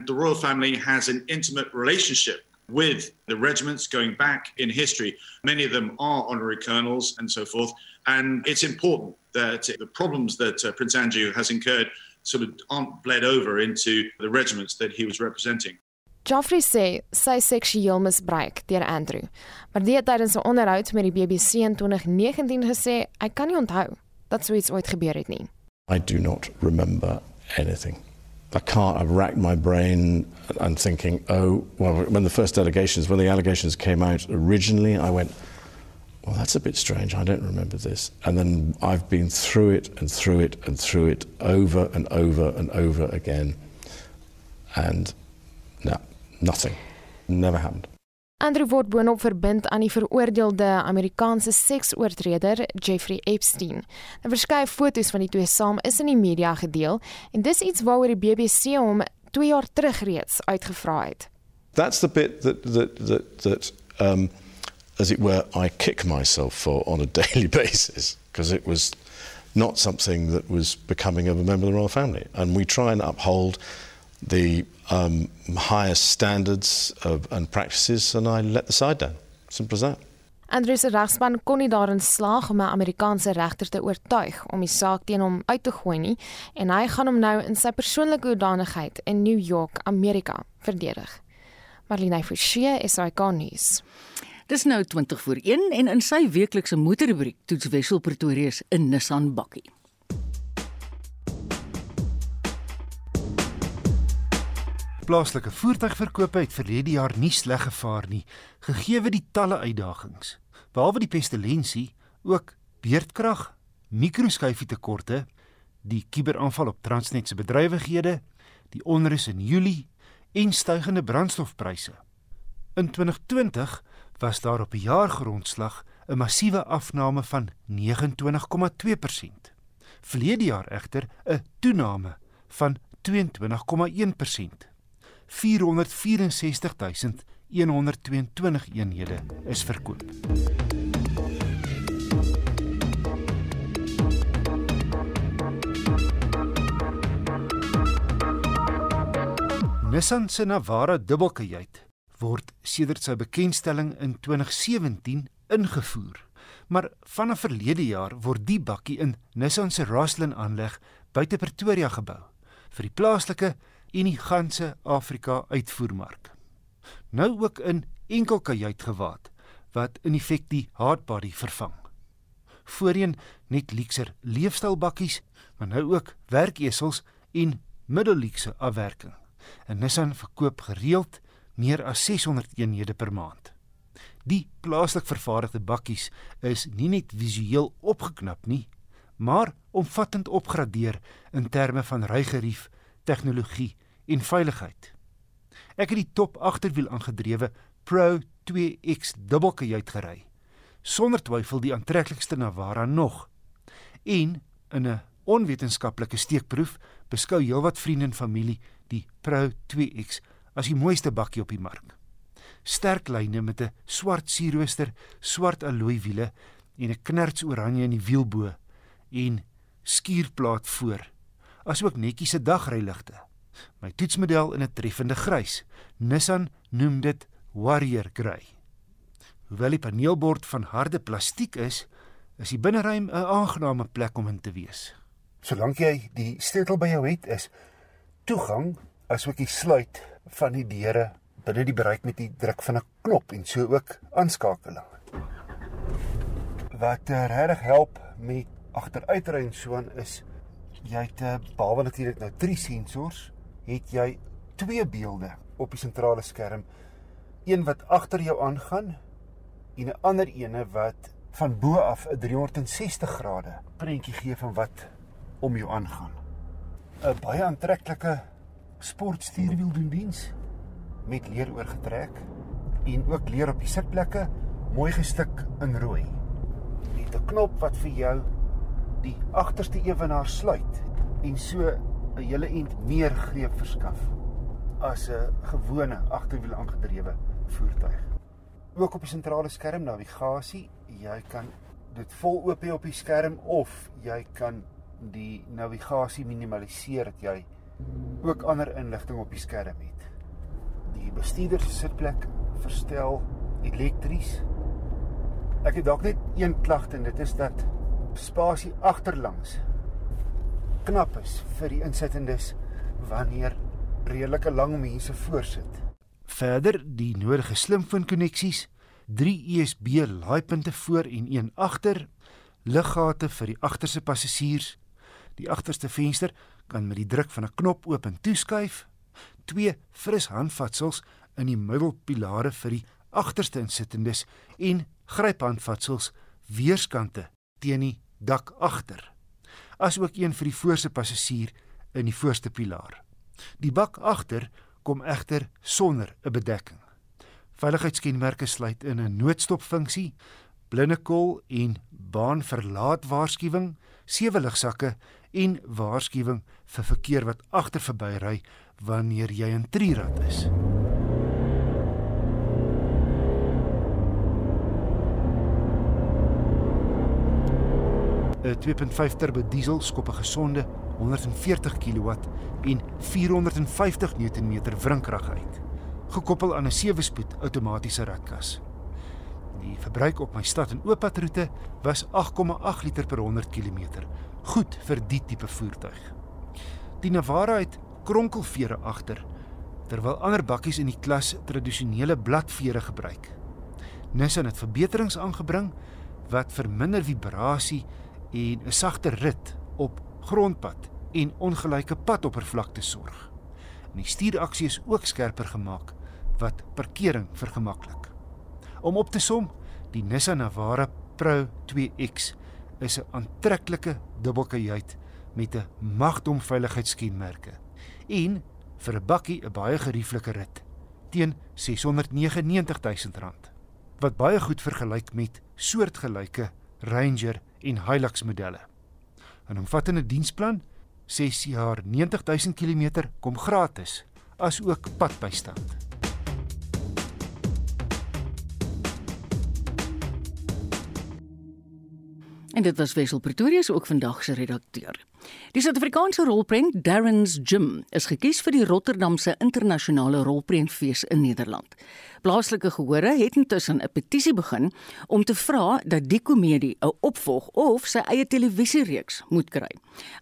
The royal family has an intimate relationship with the regiments going back in history. Many of them are honorary colonels and so forth. And it's important that the problems that uh, Prince Andrew has incurred sort of aren't bled over into the regiments that he was representing. Joffrey sê sy seksueel misbruik deur Andrew, maar dit tydens 'n onderhoud met die BBC in 2019 gesê hy kan nie onthou dat so iets ooit gebeur het nie. I do not remember anything. I can't. I've racked my brain and thinking, oh, well, when the first allegations, when the allegations came out originally, I went, well, that's a bit strange. I don't remember this. And then I've been through it and through it and through it over and over and over again. And no, Nothing. Never happened. Andrew word boonop verbind aan die veroordeelde Amerikaanse seksoortreder Jeffrey Epstein. 'n Verskeie foto's van die twee saam is in die media gedeel en dis iets waaroor die BBC hom 2 jaar terug reeds uitgevra het. That's the bit that that that that um as it were I kick myself for on a daily basis because it was not something that was becoming of a member of the royal family and we try and uphold the um, highest standards of, and practices, and I let the side down. Simple as that. Andrew se regspan kon nie daarin slaag om 'n Amerikaanse regter te oortuig om die saak teen hom uit te gooi nie en hy gaan hom nou in sy persoonlike hoedanigheid in New York, Amerika, verdedig. Marlene Forsie, SAK nuus. Dis nou 20 voor 1 en in sy weeklikse motorrubriek toets Wessel Pretorius 'n Nissan bakkie. Plaaslike voertuigverkope het verlede jaar nie sleg gevaar nie, gegee die talle uitdagings. Behalwe die pestilensie, ook beerdkrag, mikroskyfie tekorte, die kuberaanval op Transnet se bedrywighede, die onrus in Julie en stygende brandstofpryse. In 2020 was daar op 'n jaargrondslag 'n massiewe afname van 29,2%. Verlede jaar egter 'n toename van 22,1%. 464122 eenhede is verkoop. Nissan se Navara dubbelkajuit word sedert sy bekendstelling in 2017 ingevoer. Maar vanaf verlede jaar word die bakkie in Nissan se Rosslyn aanleg buite Pretoria gebou vir die plaaslike en die ganse Afrika uitvoermark. Nou ook in enkel kajuit gewaad wat in effek die hardbody vervang. Voorheen net luxer leefstylbakkies, maar nou ook werkesels en middelluxe afwerking. En Nissan verkoop gereeld meer as 600 eenhede per maand. Die plaaslik vervaardigde bakkies is nie net visueel opgeknap nie, maar omvattend opgradeer in terme van rygerief, tegnologie en veiligheid. Ek het die top agterwiel aangedrewe Pro 2X dubbelkajuit gery. Sonder twyfel die aantreklikste Navara nog. En in 'n onwetenskaplike steekproef beskou heelwat vriende en familie die Pro 2X as die mooiste bakkie op die mark. Sterk lyne met 'n swart sierrooster, swart alloy wiele en 'n knerts oranje in die wielbo en skuurplaat voor, asook netjiese dagryligte. My toetsmodel in 'n treffende grys. Nissan noem dit Warrior Grey. Hoewel die paneelbord van harde plastiek is, is die binneruim 'n aangename plek om in te wees. Solank jy die sleutel by jou het, is toegang asook die sluit van die deure binne die bereik met die druk van 'n knop en so ook aanskakeling. Wat uh, regtig help met agteruitry en so aan is jy het uh, behalwe natuurlik nou drie sensors, het jy twee beelde op die sentrale skerm. Een wat agter jou aangaan en 'n ander ene wat van bo af 'n 360 grade prentjie gee van wat om jou aangaan. 'n Baie aantreklike sportstuurwiel doen diens met leer oorgetrek en ook leer op die sitplekke mooi gestik in rooi. Met 'n knop wat vir jou die agterste ewenaar sluit en so 'n hele ent meer greep verskaf as 'n gewone agterwiel aangedrewe voertuig. Ook op die sentrale skerm navigasie, jy kan dit vol oop hê op die skerm of jy kan die navigasie minimaliseer dat jy ook ander inligting op die skerm het. Die bestuurder se sitplek verstel elektries. Ek het dalk net een klagte en dit is dat spasie agterlangs knap is vir die insittendes wanneer redelike lang mense voorsit. Verder die nodige slimfoon koneksies, 3 USB laaipunte voor en een agter, liggate vir die agterste passasiers. Die agterste venster kan met die druk van 'n knop oop en toeskuif. Twee fris handvatsels in die middelpilare vir die agterste insittendes en gryphandvatsels weerskante teen die dak agter. Asook een vir die voorste passasier in die voorste pilaar. Die bak agter kom egter sonder 'n bedekking. Veiligheidskenmerke sluit in 'n noodstopfunksie, blindekol en baanverlaat waarskuwing, sewe ligsakke en waarskuwing vir verkeer wat agter verby ry wanneer jy in trierad is. 'n 2.5 turbo diesel skop 'n gesonde 140 kW en 450 Nm wrinkrag uit, gekoppel aan 'n 7-spoed outomatiese ratkas. Die verbruik op my stad en oopadroete was 8,8 liter per 100 km, goed vir die tipe voertuig. Die Navara het kronkelvere agter, terwyl ander bakkies in die klas tradisionele bladvere gebruik. Nissan het verbeterings aangebring wat vir minder vibrasie en 'n sagter rit op grondpad en ongelyke padoppervlakte sorg. En die stuuraksie is ook skerper gemaak wat parkering vergemaklik. Om op te som, die Nissan Navara Pro 2X is 'n aantreklike dubbelkajuit met 'n magdom veiligheidskenmerke en vir 'n bakkie 'n baie gerieflike rit teen R699 000 wat baie goed vergelyk met soortgelyke Ranger en Hilux modelle. 'n Omvattende diensplan, 6 jaar 90000 km kom gratis, asook padbystand. En dit was Wessel Pretorius ook vandag se redakteur. Die Suid-Afrikaanse rolprent Darren's Gym is gekies vir die Rotterdamse internasionale rolprentfees in Nederland. Plaaslike gehore het intussen 'n petisie begin om te vra dat die komedie 'n opvolg of sy eie televisiereeks moet kry.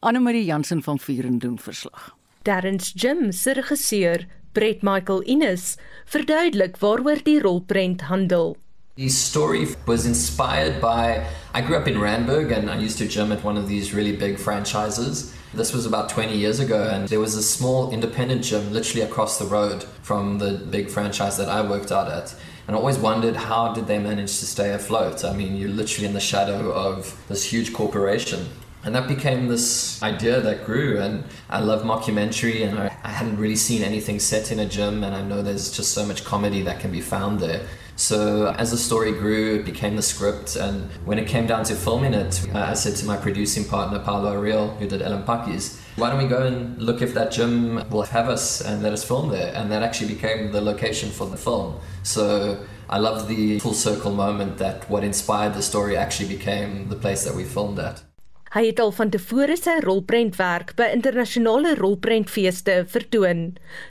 Anne Marie Jansen van Vuren doen verslag. Darren's Gym se regisseur, Brett Michael Innes, verduidelik waaroor die rolprent handel. The story was inspired by. I grew up in Randburg and I used to gym at one of these really big franchises. This was about 20 years ago, and there was a small independent gym literally across the road from the big franchise that I worked out at. And I always wondered how did they manage to stay afloat? I mean, you're literally in the shadow of this huge corporation. And that became this idea that grew. And I love mockumentary, and I, I hadn't really seen anything set in a gym. And I know there's just so much comedy that can be found there. So as the story grew, it became the script. And when it came down to filming it, uh, I said to my producing partner, Paolo Ariel, who did Ellen Pakis, why don't we go and look if that gym will have us and let us film there? And that actually became the location for the film. So I love the full circle moment that what inspired the story actually became the place that we filmed at. Hy het al van tevore sy rolprentwerk by internasionale rolprentfeeste vertoon.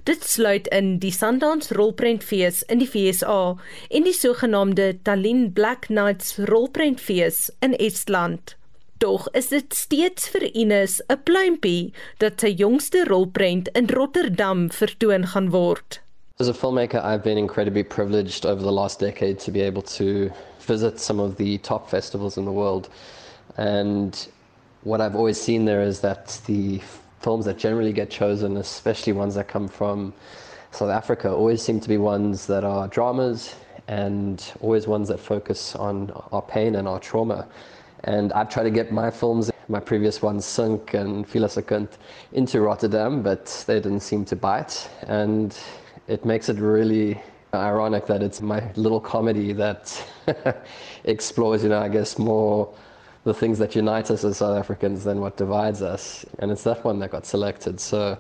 Dit sluit in die Sundance Rolprentfees in die VSA en die sogenaamde Tallinn Black Nights Rolprentfees in Estland. Tog is dit steeds vir Ines 'n pluimpie dat sy jongste rolprent in Rotterdam vertoon gaan word. As a filmmaker, I've been incredibly privileged over the last decade to be able to visit some of the top festivals in the world. And what I've always seen there is that the films that generally get chosen, especially ones that come from South Africa, always seem to be ones that are dramas and always ones that focus on our pain and our trauma. And I've tried to get my films, my previous ones, Sunk and Filosekund, into Rotterdam, but they didn't seem to bite. And it makes it really ironic that it's my little comedy that explores, you know, I guess more the things that unite us as South Africans than what divides us. And it's that one that got selected. So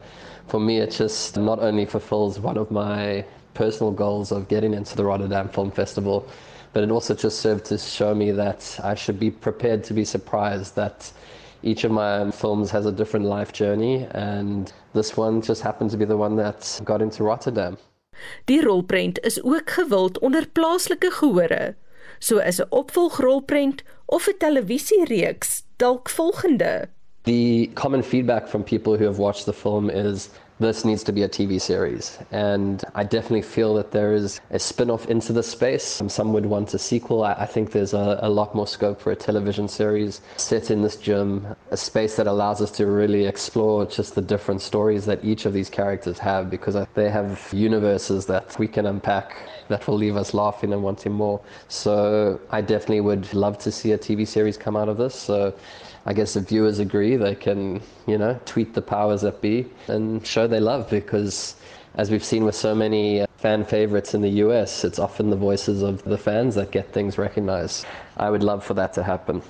for me, it just not only fulfills one of my personal goals of getting into the Rotterdam Film Festival, but it also just served to show me that I should be prepared to be surprised that each of my films has a different life journey, and this one just happened to be the one that got into Rotterdam. Die rolprent is ook gewild onder plaaslike gehore. So is 'n opvolgrolprent of 'n televisiereeks dalk volgende. The common feedback from people who have watched the film is this needs to be a TV series. And I definitely feel that there is a spin off into the space. Um, some would want a sequel. I, think there's a, a, lot more scope for a television series set in this gym, a space that allows us to really explore just the different stories that each of these characters have because they have universes that we can unpack that will leave us laughing and wanting more. So I definitely would love to see a TV series come out of this. So I guess if viewers agree, they can, you know, tweet the powers that be and show they love because as we've seen with so many uh, fan favorites in the US, it's often the voices of the fans that get things recognized. I would love for that to happen.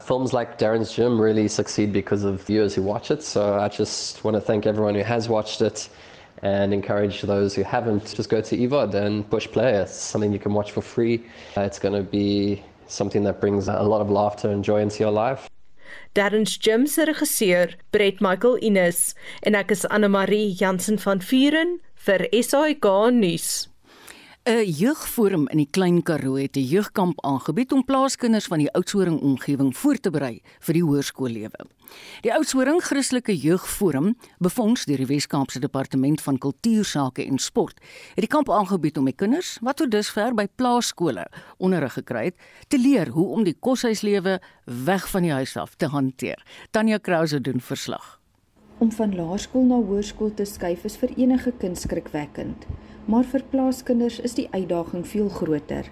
Films like Darren's Gym really succeed because of viewers who watch it. So I just want to thank everyone who has watched it and encourage those who haven't just go to EVOD and push play. It's something you can watch for free. Uh, it's going to be something that brings a lot of laughter and joy into your life. Darren's Gym se regisseur, Brett Michael Ines, en ek is Anne Marie Jansen van Vuren vir SAK nuus. 'n Jeugforum in die Klein Karoo het 'n jeugkamp aangebied om plaaskinders van die Oudtshoorn omgewing voor te berei vir die hoërskoollewe. Die Oudtshoorn Christelike Jeugforum, befonds deur die Wes-Kaapse Departement van Kultuursake en Sport, het die kamp aangebied om die kinders wat tot dusver by plaaskole onderrig gekry het, te leer hoe om die koshuislewe weg van die huis af te hanteer. Tanya Krause doen verslag. Om van laerskool na hoërskool te skuif is vir enige kind skrikwekkend maar vir plaaskinders is die uitdaging veel groter.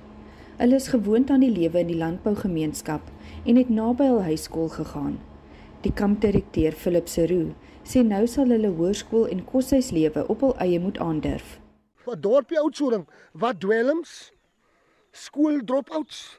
Hulle is gewoond aan die lewe in die landbougemeenskap en het naby hul huiskool gegaan. Die kampdirekteur Philip Seru sê nou sal hulle hoërskool en koshuislewe op hul eie moet aandurf. Vir dorpie oudsoring, wat dwelms, skool dropouts,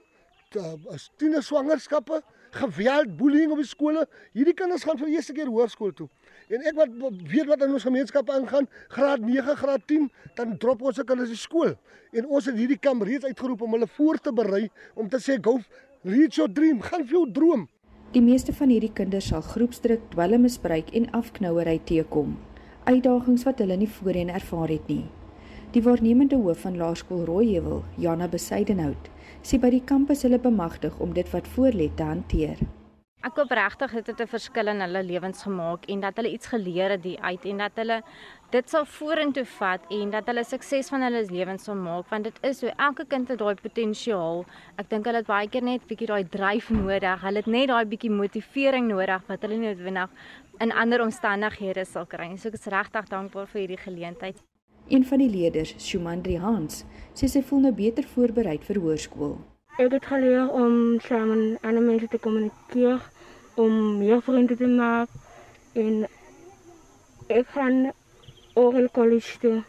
as tiener swangerskappe, geweld, bullying op die skole, hierdie kinders gaan vir eerste keer hoërskool toe. En ek wat weet wat in ons gemeenskap aangaan, graad 9, graad 10, dan drop ons se kinders die skool. En ons het hierdie kamp reeds uitgeroep om hulle voor te berei om te sê go reach your dream, gaan vir jou droom. Die meeste van hierdie kinders sal groepsdruk, dwelmmisbruik en afknouery teekom. Uitdagings wat hulle nie voorheen ervaar het nie. Die waarnemende hoof van Laerskool Rooiheuwel, Jana Besaidenhout, sê by die kampus hulle bemagtig om dit wat voorlê te hanteer. Ek hoop regtig dit het 'n verskil in hulle lewens gemaak en dat hulle iets geleer het hier uit en dat hulle dit sal vorentoe vat en dat hulle sukses van hulle lewens sal maak want dit is so elke kind het daai potensiaal. Ek dink hulle het baie keer net bietjie daai dryf nodig. Hulle het net daai bietjie motivering nodig wat hulle nie noodwendig in ander omstandighede sal kry. So ek is regtig dankbaar vir hierdie geleentheid. Een van die leerders, Shumandri Hans, sê sy voel nou beter voorberei vir hoërskool. Ek het geleer om saam met ander mense te kommunikeer, om meer vriende te maak en ek gaan Oral College toe.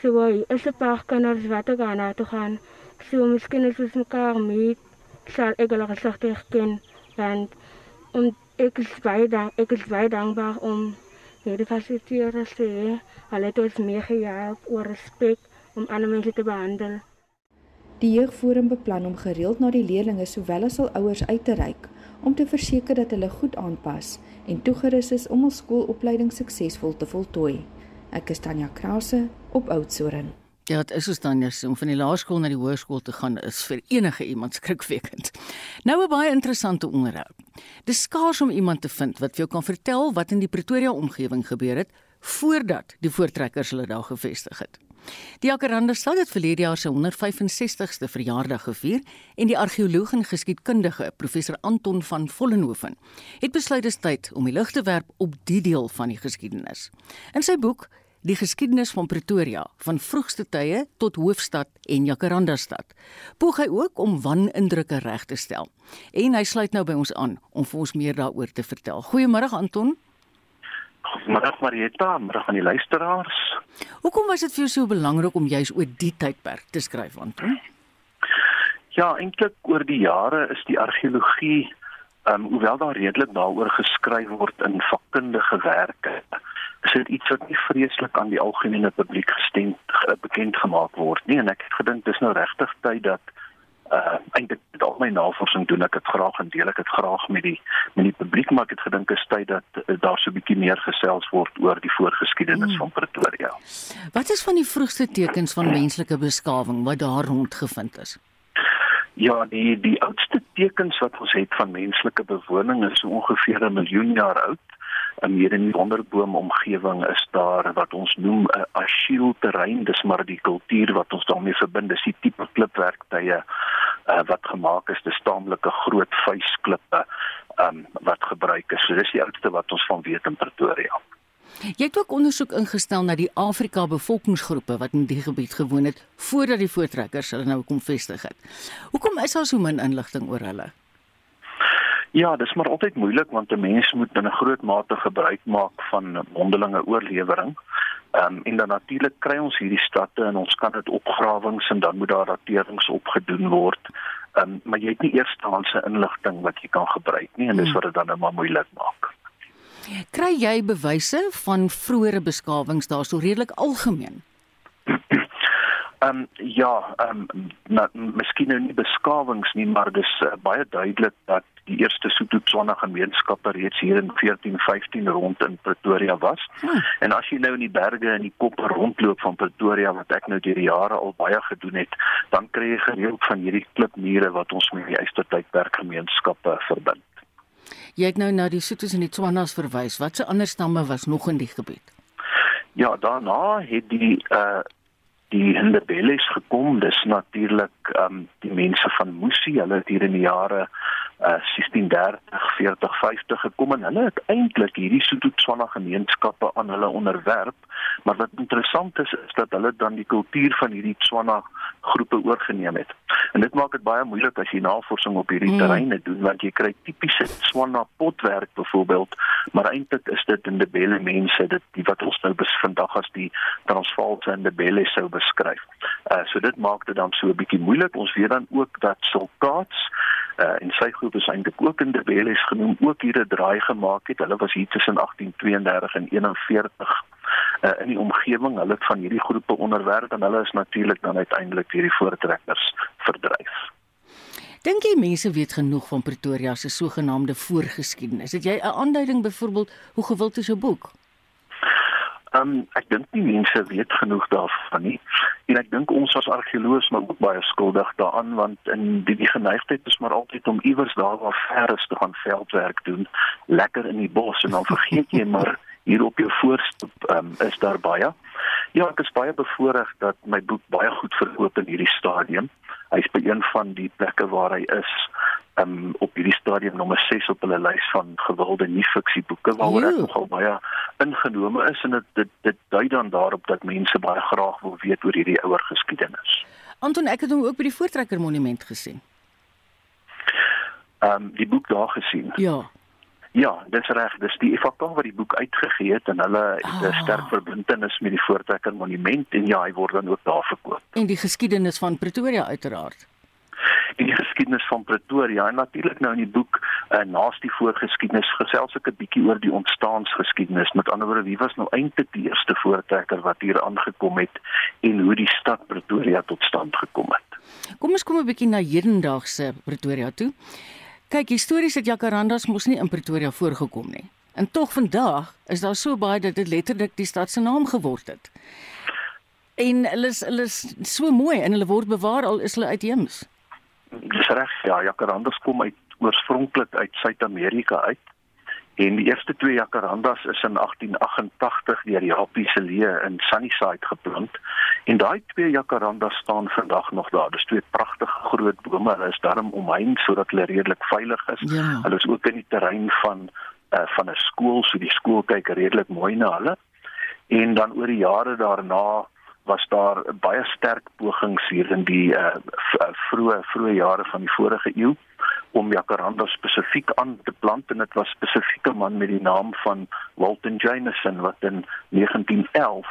So, is 'n paar kinders wat ek aan toe gaan. So, miskien is ons mekaar meet, sal ek hulle geslag herken want om ek is baie dank, ek is baie dankbaar om hierdie fasiliteerders te hê. Hulle het ons meegehelp oor respek om ander mense te behandel. Die jeugforum beplan om gereeld na die leerders sowel as hul ouers uit te reik om te verseker dat hulle goed aanpas en toegerus is om hul skoolopleiding suksesvol te voltooi. Ek is Tanya Krause op Oudtshoorn. Ja, dit is Tanya se om van die laerskool na die hoërskool te gaan is vir enige iemand skrikwekkend. Nou 'n baie interessante onderhoud. Dis skaars om iemand te vind wat vir jou kan vertel wat in die Pretoria omgewing gebeur het voordat die voortrekkers hulle daar gevestig het. Die Jacaranda stad het verlede jaar sy 165ste verjaardag gevier en die argeoloog en geskiedkundige professor Anton van Vollenhoven het besluit dit is tyd om die lig te werp op die deel van die geskiedenis. In sy boek Die geskiedenis van Pretoria van vroegste tye tot hoofstad en Jacaranda stad. Poog hy ook om wanindrukke reg te stel. En hy sluit nou by ons aan om vir ons meer daaroor te vertel. Goeiemôre Anton. Middag Marietta, middag aan die luisteraars. Hoekom was dit vir jou so belangrik om juis oor die tydperk te skryf, Anton? Ja, eintlik oor die jare is die argeologie, ehm um, hoewel daar redelik daaroor geskryf word in vakkundige werke, is dit iets wat nie vreeslik aan die algemene publiek gestem bekend gemaak word nie en ek het gedink dis nou regtig tyd dat uh eintlik met al my navorsing doen ek dit graag en deel ek dit graag met die met die publiek maar ek het gedink is tyd dat uh, daar so 'n bietjie meer gesels word oor die voorgeskiedenis hmm. van Pretoria. Wat is van die vroegste tekens van menslike beskawing wat daar rondgevind is? Ja, die die oudste tekens wat ons het van menslike bewoning is so ongeveer 'n miljoen jaar oud. En hier in die wonderboom omgewing is daar wat ons noem 'n asielterrein, dis maar die kultuur wat ons daarmee verbind, dis die tipe klipwerktuie uh, wat gemaak is, dis taamlike groot vuisklippe um, wat gebruik is. So dis die oudste wat ons van weet in Pretoria. Jy het ook ondersoek ingestel na die Afrika bevolkingsgroepe wat in die gebied gewoon het voordat die voortrekkers hulle nou kom vestig het. Hoekom is daar so min inligting oor hulle? Ja, dis maar altyd moeilik want 'n mens moet in 'n groot mate gebruik maak van mondelinge oorlewering. Ehm um, en dan natuurlik kry ons hierdie stadte en ons kan dit opgrawings en dan moet daar daterings opgedoen word. Ehm um, maar jy het nie eerstehandse inligting wat jy kan gebruik nie en dis hmm. wat dit dan nou maar moeilik maak. Kry jy bewyse van vroeëre beskawings daarso redelik algemeen? Ehm um, ja, ehm um, miskien nou nie beskawings nie, maar dis uh, baie duidelik dat die eerste Sotho-Tswana gemeenskappe reeds hier in 1415 rond in Pretoria was. Hmm. En as jy nou in die berge in die kop rondloop van Pretoria wat ek nou deur die jare al baie gedoen het, dan kry jy gereeld van hierdie klipmure wat ons met die Eystertydperk gemeenskappe verbind. Jy het nou na die Sothos en die Tswanas verwys. Watse ander stamme was nog in die gebied? Ja, daarna het die uh die Ndebele's gekom. Dis natuurlik ehm um, die mense van Musi. Hulle het hier in die jare uh 1630, 40, 50 gekom en hulle het eintlik hierdie Sotho-Tswana gemeenskappe aan hulle onderwerp. Maar wat interessant is is dat hulle dan die kultuur van hierdie Tswana groepe oorgeneem het. En dit maak dit baie moeilik as jy navorsing op hierdie mm. terreine doen want jy kry tipiese Tswana potwerk byvoorbeeld, maar eintlik is dit in Ndebele mense dit die wat ons nou bes vandag as die Transvaalse en Ndebele sou beskryf. Uh so dit maak dit dan so 'n bietjie moeilik. Ons weet dan ook dat Sulkats uh en sy groep is eintlik ook in Ndebele genoem ook hier 'n draai gemaak het. Hulle was hier tussen 1832 en 41 uh, in die omgewing. Hulle het van hierdie groepe onderwerp en hulle is natuurlik dan uiteindelik deur die voortrekkers verdryf. Dink jy mense weet genoeg van Pretoria se sogenaamde voorgeskiedenis? Het jy 'n aanduiding byvoorbeeld hoe gewild is 'n boek? Ehm um, ek dink nie mense weet genoeg daarvan nie. En ek dink ons as argeoloog maar ook baie skuldig daaraan want in die, die geneigtheid is maar altyd om iewers daar waar ver is te gaan veldwerk doen, lekker in die bos en dan vergeet jy maar hier op jou voorstoep um, is daar baie. Ja, ek is baie bevoorreg dat my boek baie goed verkoop in hierdie stadium. Hy's by een van die plekke waar hy is um, op hierdie stadium nommer 6 op hulle lys van gewilde nie-fiksieboeke waaroor ek nogal baie ingenome is en dit dit, dit dui dan daarop dat mense baie graag wil weet oor hierdie ouer geskiedenis. Anton, ek het hom ook by die Voortrekker Monument gesien. Ehm um, die boek daar gesien. Ja. Ja, dis reg. Dis die FAK wat die boek uitgegee het en hulle het 'n ah. sterk verbintenis met die Voortrekker Monument en ja, hy word dan ook daar verkoop. En die geskiedenis van Pretoria uiteraard. En die geskiedenis van Pretoria en natuurlik nou in die boek uh, naas die voorgeskiedenis gesels ek 'n bietjie oor die ontstaansgeskiedenis. Met ander woorde, wie was nou eintlik die eerste voortrekker wat hier aangekom het en hoe die stad Pretoria tot stand gekom het. Kom ons kom 'n bietjie na hedendaagse Pretoria toe. Kyk, histories het jacarandas mos nie in Pretoria voorgekom nie. En tog vandag is daar so baie dat dit letterlik die stad se naam geword het. En hulle is hulle is so mooi en hulle word bewaar al is hulle uitheems. Dis reg, ja, jacarandas kom uit oorspronklik uit Suid-Amerika uit. En die eerste twee jacarandas is in 1888 deur Japie se lee in Sunnyside geplant. En daai twee jacarandas staan vandag nog daar. Dis twee pragtige groot bome. Hulle is daarom omheind sodat hulle redelik veilig is. Ja. Hulle is ook in die terrein van uh, van 'n skool, so die skool kyk redelik mooi na hulle. En dan oor die jare daarna was daar baie sterk pogings hier in die uh, vroeë vroeë jare van die vorige eeu om jacaranda spesifiek aan te plant en dit was spesifiek 'n man met die naam van Walton Jameson wat in 1911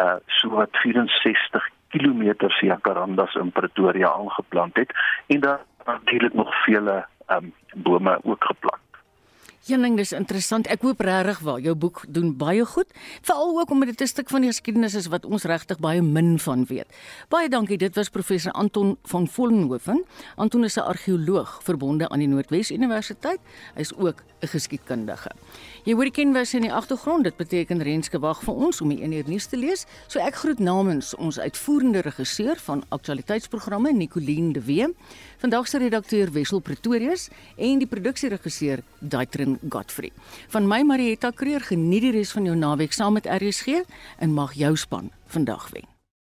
uh so wat 64 km jacarandas in Pretoria aangeplant het en daar natuurlik nog vele um bome ook geplant. Jenning, dis interessant. Ek hoop regtig waar jou boek doen baie goed, veral ook omdat dit 'n stuk van die geskiedenis is wat ons regtig baie min van weet. Baie dankie. Dit was professor Anton van Vollenhoven. Anton is 'n argeoloog verbonde aan die Noordwes Universiteit. Hy is ook 'n geskiedkundige. Jy hoor die kenwyse in die agtergrond. Dit beteken Renske wag vir ons om die een uur nuus te lees. So ek groet namens ons uitvoerende regisseur van aktualiteitsprogramme Nicoline de Wee, vandag se redakteur Wessel Pretorius en die produksieregisseur Daitrin Godfrey. Van my Marietta Kreer geniet die res van jou naweek saam met RSG en mag jou span vandag wen.